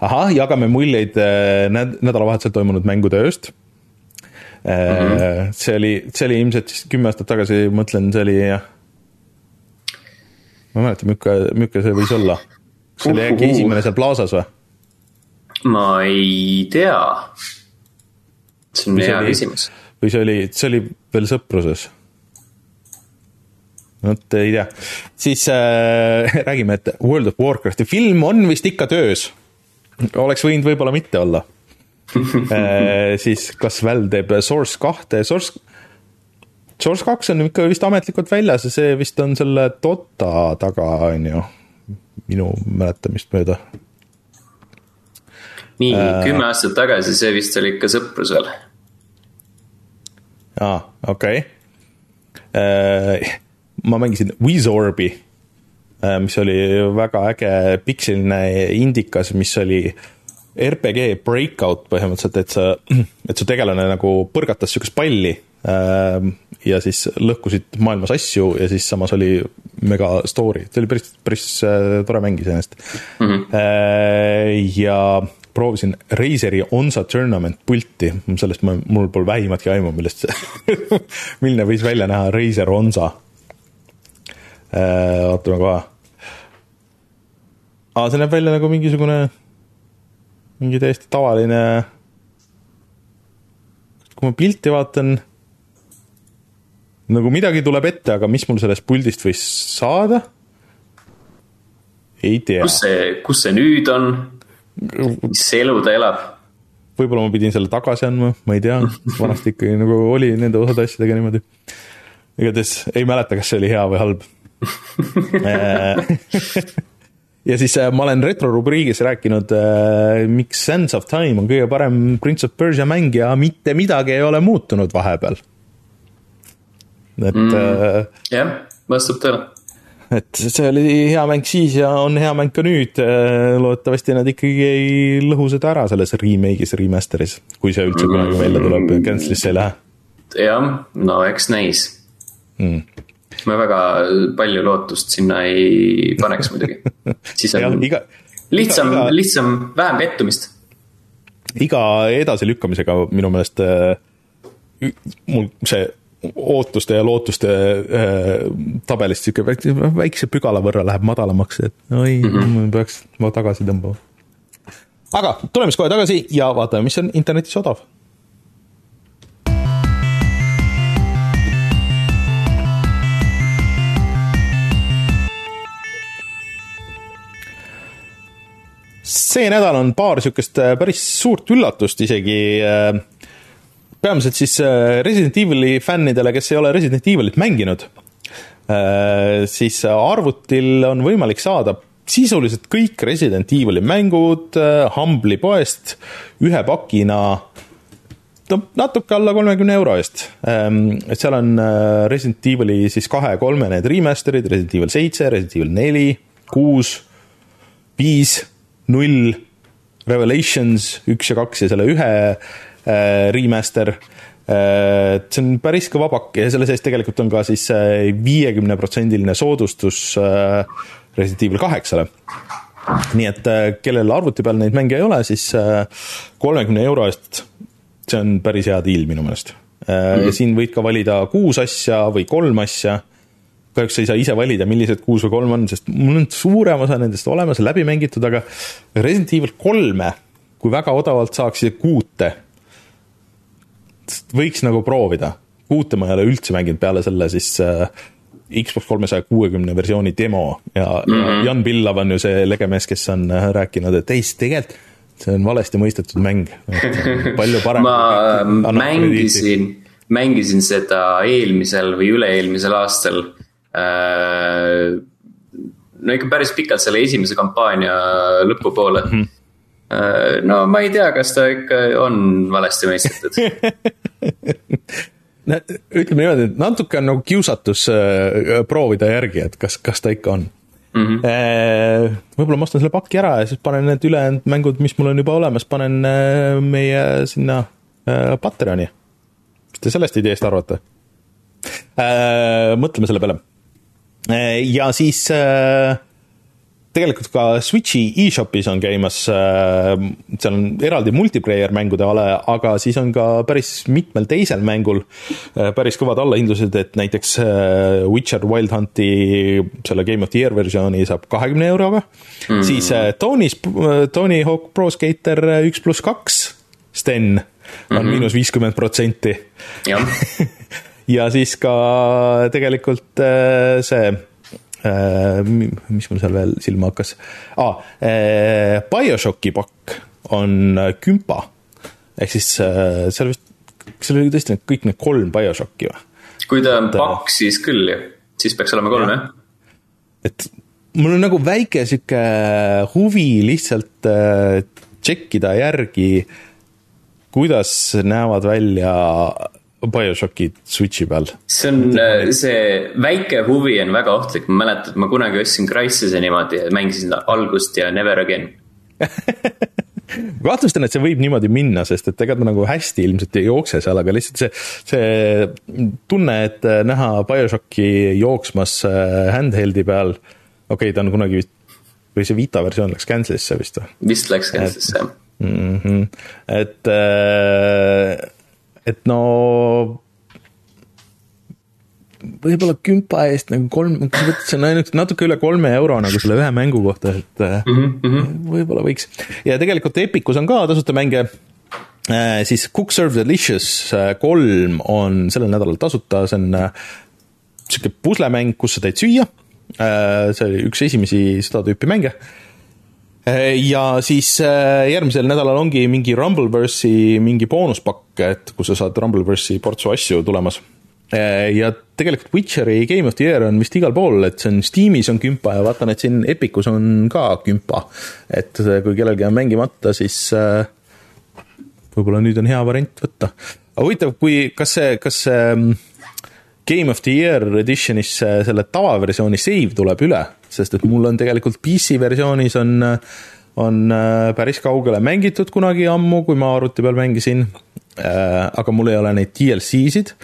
ahah, jagame muljeid äh, näd-, nädalavahetusel toimunud mängutööst äh, mm. -hmm. see oli, see oli ilmselt siis kümme aastat tagasi, mõtlen, see oli jah. ma ei mäleta, milline, milline see võis olla. kas see oli äkki esimene seal Plaza's või? ma ei tea. see on hea küsimus. või see oli, see oli veel Sõpruses vot ei tea, siis äh, räägime, et World of Warcrafti film on vist ikka töös. oleks võinud võib-olla mitte olla äh, siis kas Valve teeb Source kahte, Source, Source kaks on ikka vist ametlikult väljas ja see vist on selle Dota taga, on ju, minu mäletamist mööda. nii äh,, kümme aastat tagasi, see vist oli ikka sõprusel. aa, okei okay. äh, ma mängisin Wizorbi, äh, mis oli väga äge pikseline indikas, mis oli RPG breakout põhimõtteliselt, et sa, et su tegelane nagu põrgatas sihukest palli äh, ja siis lõhkusid maailmas asju ja siis samas oli mega story, see oli päris, päris äh, tore mäng iseenesest mm. -hmm. ja proovisin Razeri Onsa Tournament pulti, sellest ma, mul pole vähimatki aimu, millest see milline võis välja näha Razer Onsa Äh, ootame kohe. aa, see näeb välja nagu mingisugune, mingi täiesti tavaline. kui ma pilti vaatan, nagu midagi tuleb ette, aga mis mul sellest puldist võis saada? ei tea. kus see, kus see nüüd on? mis elu ta elab? võib-olla ma pidin selle tagasi andma, ma ei tea, vanasti ikkagi nagu oli nende osade asjadega niimoodi. igatahes ei mäleta, kas see oli hea või halb ja siis ma olen retrorubriigis rääkinud, miks Sands of Time on kõige parem Prince of Persia mäng ja mitte midagi ei ole muutunud vahepeal. et mm,. jah, vastab tõele et see oli hea mäng siis ja on hea mäng ka nüüd. loodetavasti nad ikkagi ei lõhu seda ära selles remake'is, remaster'is, kui see üldse kunagi välja tuleb, cancel'isse ei lähe. jah, no eks näis mm. Ma väga palju lootust sinna ei paneks muidugi. siis on ja, iga, lihtsam, lihtsam, vähem pettumist. iga edasilükkamisega minu meelest äh, mul see ootuste ja lootuste äh, tabelist sihuke väikse pügala võrra läheb madalamaks, et oi mm, -hmm. peaks ma tagasi tõmbama. aga tuleme siis kohe tagasi ja vaatame, mis on internetis odav see nädal on paar niisugust äh, päris suurt üllatust isegi äh, peamiselt siis äh, Resident Evil'i fännidele, kes ei ole Resident Evil'it mänginud, siis arvutil on võimalik saada sisuliselt kõik Resident Evil'i mängud Humble'i poest ühe pakina no natuke alla kolmekümne euro eest. Ähm, et seal on Resident Evil'i siis kahe-kolme need remaster'id, Resident Evil seitse, Resident Evil neli, kuus, viis, null, Revelations üks ja kaks ja selle ühe Äh, remaster. Äh, see on päris kõva pakk ja selle sees tegelikult on ka siis äh, viiekümneprotsendiline soodustus Resident Evil kaheksale. nii et kellel arvuti peal neid mänge ei ole, siis kolmekümne euro eest, see on päris hea diil minu meelest mm. -hmm. siin võid ka valida kuus asja või kolm asja kahjuks ei saa ise valida, millised kuus või kolm on, sest mul on suurem osa nendest olemas läbi mängitud, aga Resident Evil kolme, kui väga odavalt saaks kuute, võiks nagu proovida. kuute ma ei ole üldse mänginud peale selle siis äh, Xbox kolmesaja kuuekümne versiooni demo ja mm -hmm. Jan Pillav on ju see legemees, kes on äh, rääkinud, et ei, tegelikult see on valesti mõistetud mäng. palju parem. ma äh, mängisin, mängisin seda eelmisel või üle-eelmisel aastal. No ikka päris pikalt selle esimese kampaania lõpupoole mm. -hmm Äh, no ma ei tea, kas ta ikka on valesti mõistetud no ütleme niimoodi, et natuke on nagu kiusatus äh, proovida järgi, et kas, kas ta ikka on mm. -hmm. võib-olla ma ostan selle paki ära ja siis panen need ülejäänud mängud, mis mul on juba olemas, panen meie sinna Patreoni. mis te sellest ideest arvate? mõtleme selle peale. Ja siis äh, tegelikult ka Switchi e-shopis on käimas, äh, seal on eraldi multiplayer mängude ale, aga siis on ka päris mitmel teisel mängul päris kõvad allahindlused, et näiteks Witcher Wild Hunti selle Game of the Year versiooni saab kahekümne euroga mm., siis Tony's, Tony Hawk Pro Skater üks pluss kaks, Sten, on mhm. miinus viiskümmend protsenti. ja siis ka tegelikult see Äh, mis mul seal veel silma hakkas ah,, BioShocki pakk on äh, kümpa. ehk siis seal vist, kas seal oli tõesti kõik need kolm BioShocki või? kui ta on pakk, siis küll ju, siis peaks olema kolm jah ja. et mul on nagu väike sihuke huvi lihtsalt tšekkida järgi, kuidas näevad välja BioShocki Switchi peal. see on, äh, see väike huvi on väga ohtlik, ma mäletan, et ma kunagi ostsin Crysis'e niimoodi ja mängisin algust ja never again kahtlustan, et see võib niimoodi minna, sest et ega ta nagu hästi ilmselt ei jookse seal, aga lihtsalt see, see tunne, et äh, näha BioShocki jooksmas äh, handheld'i peal, okei okay,, ta on kunagi vist, või see Vita versioon läks cancel'isse vist või? vist läks cancel'isse, jah mm. -hmm. et äh, et no võib-olla kümpa eest nagu kolm, see on ainult natuke üle kolme euro nagu selle ühe mängu kohta, et mm -hmm. võib-olla võiks. ja tegelikult Epicus on ka tasuta mänge. Äh, siis Cook Serve Delicious äh, kolm on sellel nädalal tasuta, see on sihuke puslemäng, kus sa teed süüa. see oli üks esimesi seda tüüpi mänge Eh, ja siis eh, järgmisel nädalal ongi mingi Rumbleverse'i mingi boonuspakk, et kus sa saad Rumbleverse'i portsu asju tulemas. ja tegelikult Witcheri Game of the Year on vist igal pool, et see on Steamis on kümpa ja vaatan, et siin Epicus on ka kümpa. et kui kellelgi on mängimata, siis võib-olla nüüd on hea variant võtta. aga huvitav, kui, kas see, kas see mm, Game of the Year edition'is selle tavaversiooni save tuleb üle, sest et mul on tegelikult PC versioonis on, on äh, päris kaugele mängitud kunagi ammu, kui ma arvuti peal mängisin. Äh, aga mul ei ole neid DLC-sid.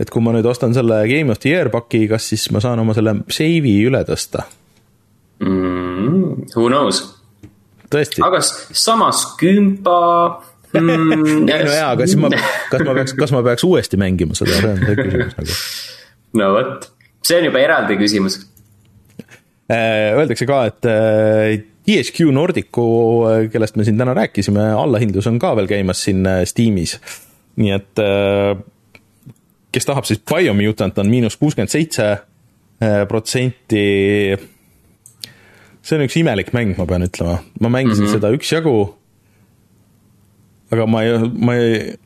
et kui ma nüüd ostan selle Game of the Year paki, kas siis ma saan oma selle save'i üle tõsta mm,? Who knows? aga samas kümpa mm,. ei no jaa, aga siis ma, kas ma peaks, kas ma peaks uuesti mängima seda, see on see küsimus nagu. no vot, see on juba eraldi küsimus. Äh, öeldakse ka, et THQ äh, Nordicu, äh, kellest me siin täna rääkisime, allahindlus on ka veel käimas siin Steamis. nii et kes tahab, siis Biomutant on miinus kuuskümmend seitse protsenti. see on üks imelik mäng, ma pean ütlema, ma mängisin mm -hmm. seda üksjagu aga ma ei, ma ei,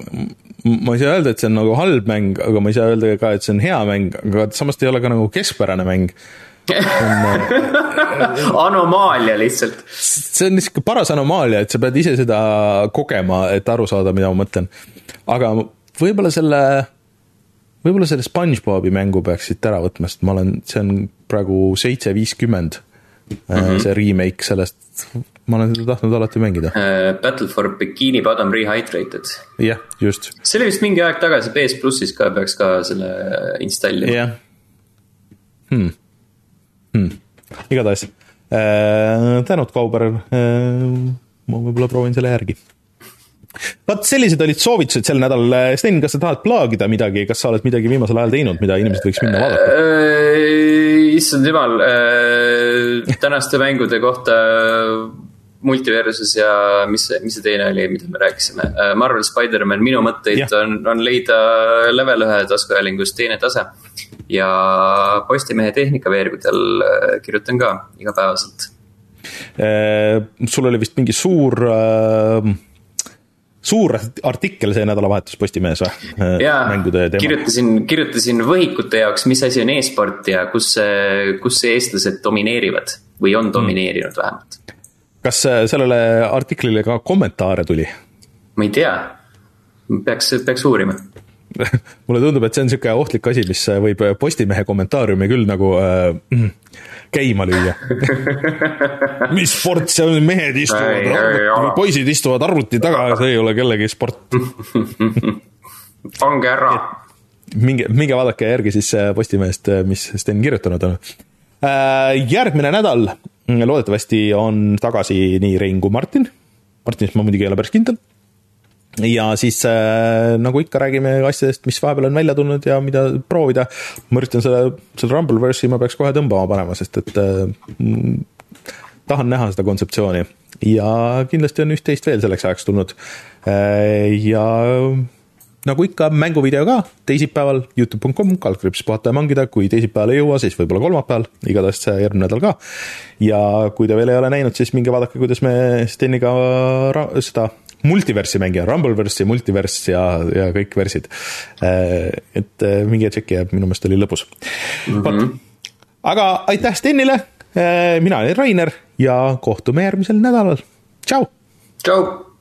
ma ei saa öelda, et see on nagu halb mäng, aga ma ei saa öelda ka, et see on hea mäng, aga samas ta ei ole ka nagu keskpärane mäng anomaalia lihtsalt. see on niisugune paras anomaalia, et sa pead ise seda kogema, et aru saada, mida ma mõtlen. aga võib-olla selle, võib-olla selle SpongeBobi mängu peaks siit ära võtma, sest ma olen, see on praegu seitse viiskümmend mm, -hmm. see remake sellest ma olen seda tahtnud alati mängida uh,. Battle for Bikini Bottom Rehydrated. jah, just. see oli vist mingi aeg tagasi PS plussis ka, peaks ka selle installima. jah hmm.. Hmm. igatahes äh,, tänud, Kauber äh,. ma võib-olla proovin selle järgi vot sellised olid soovitused sel nädalal, Sten, kas sa tahad plaagida midagi, kas sa oled midagi viimasel ajal teinud, mida inimesed võiks minna vaadata? Äh, issand jumal, tänaste mängude kohta multiversus ja mis mis see teine oli, mida me rääkisime, äh, Marvel Spider-man, minu mõtteid yeah. on, on leida level ühe taskuhäälingus teine tase. ja Postimehe tehnikaveergudel äh, kirjutan ka igapäevaselt. Äh, sul oli vist mingi suur suur artikkel see nädalavahetus Postimehes või? jaa, kirjutasin, kirjutasin võhikute jaoks, mis asi on e-sport ja kus, kus eestlased domineerivad või on domineerinud vähemalt kas äh, sellele artiklile ka kommentaare tuli? ma ei tea, peaks, peaks uurima mulle tundub, et see on niisugune ohtlik asi, mis äh, võib äh, Postimehe kommentaariumi küll nagu äh, käima lüüa mis sport see on, mehed istuvad arvuti, poisid istuvad arvuti taga, see ei ole kellegi sport pange ära. minge, minge vaadake järgi siis Postimehest, mis Sten kirjutanud on. järgmine nädal loodetavasti on tagasi nii Rein kui Martin. Martinist ma muidugi ei ole päris kindel. ja siis äh, nagu ikka, räägime asjadest, mis vahepeal on välja tulnud ja mida proovida. ma üritan selle, selle Rumbleverse'i ma peaks kohe tõmbama panema, sest et äh, tahan näha seda kontseptsiooni ja kindlasti on üht-teist veel selleks ajaks tulnud äh,. ja nagu ikka, mänguvideo ka teisipäeval Youtube.com, kaldkriips puhata ja mangida, kui teisipäeval ei jõua, siis võib-olla kolmapäeval, igatahes järgmine nädal ka. ja kui te veel ei ole näinud, siis minge vaadake, kuidas me Steniga seda multiversi mängime, Rumbleverse'i, multiverse ja, ja kõik versid. Äh, et äh, minge tšekkige, minu meelest oli lõbus mm. -hmm. aga aitäh Stenile, äh, mina olen Rainer ja kohtume järgmisel nädalal, tšau. tšau.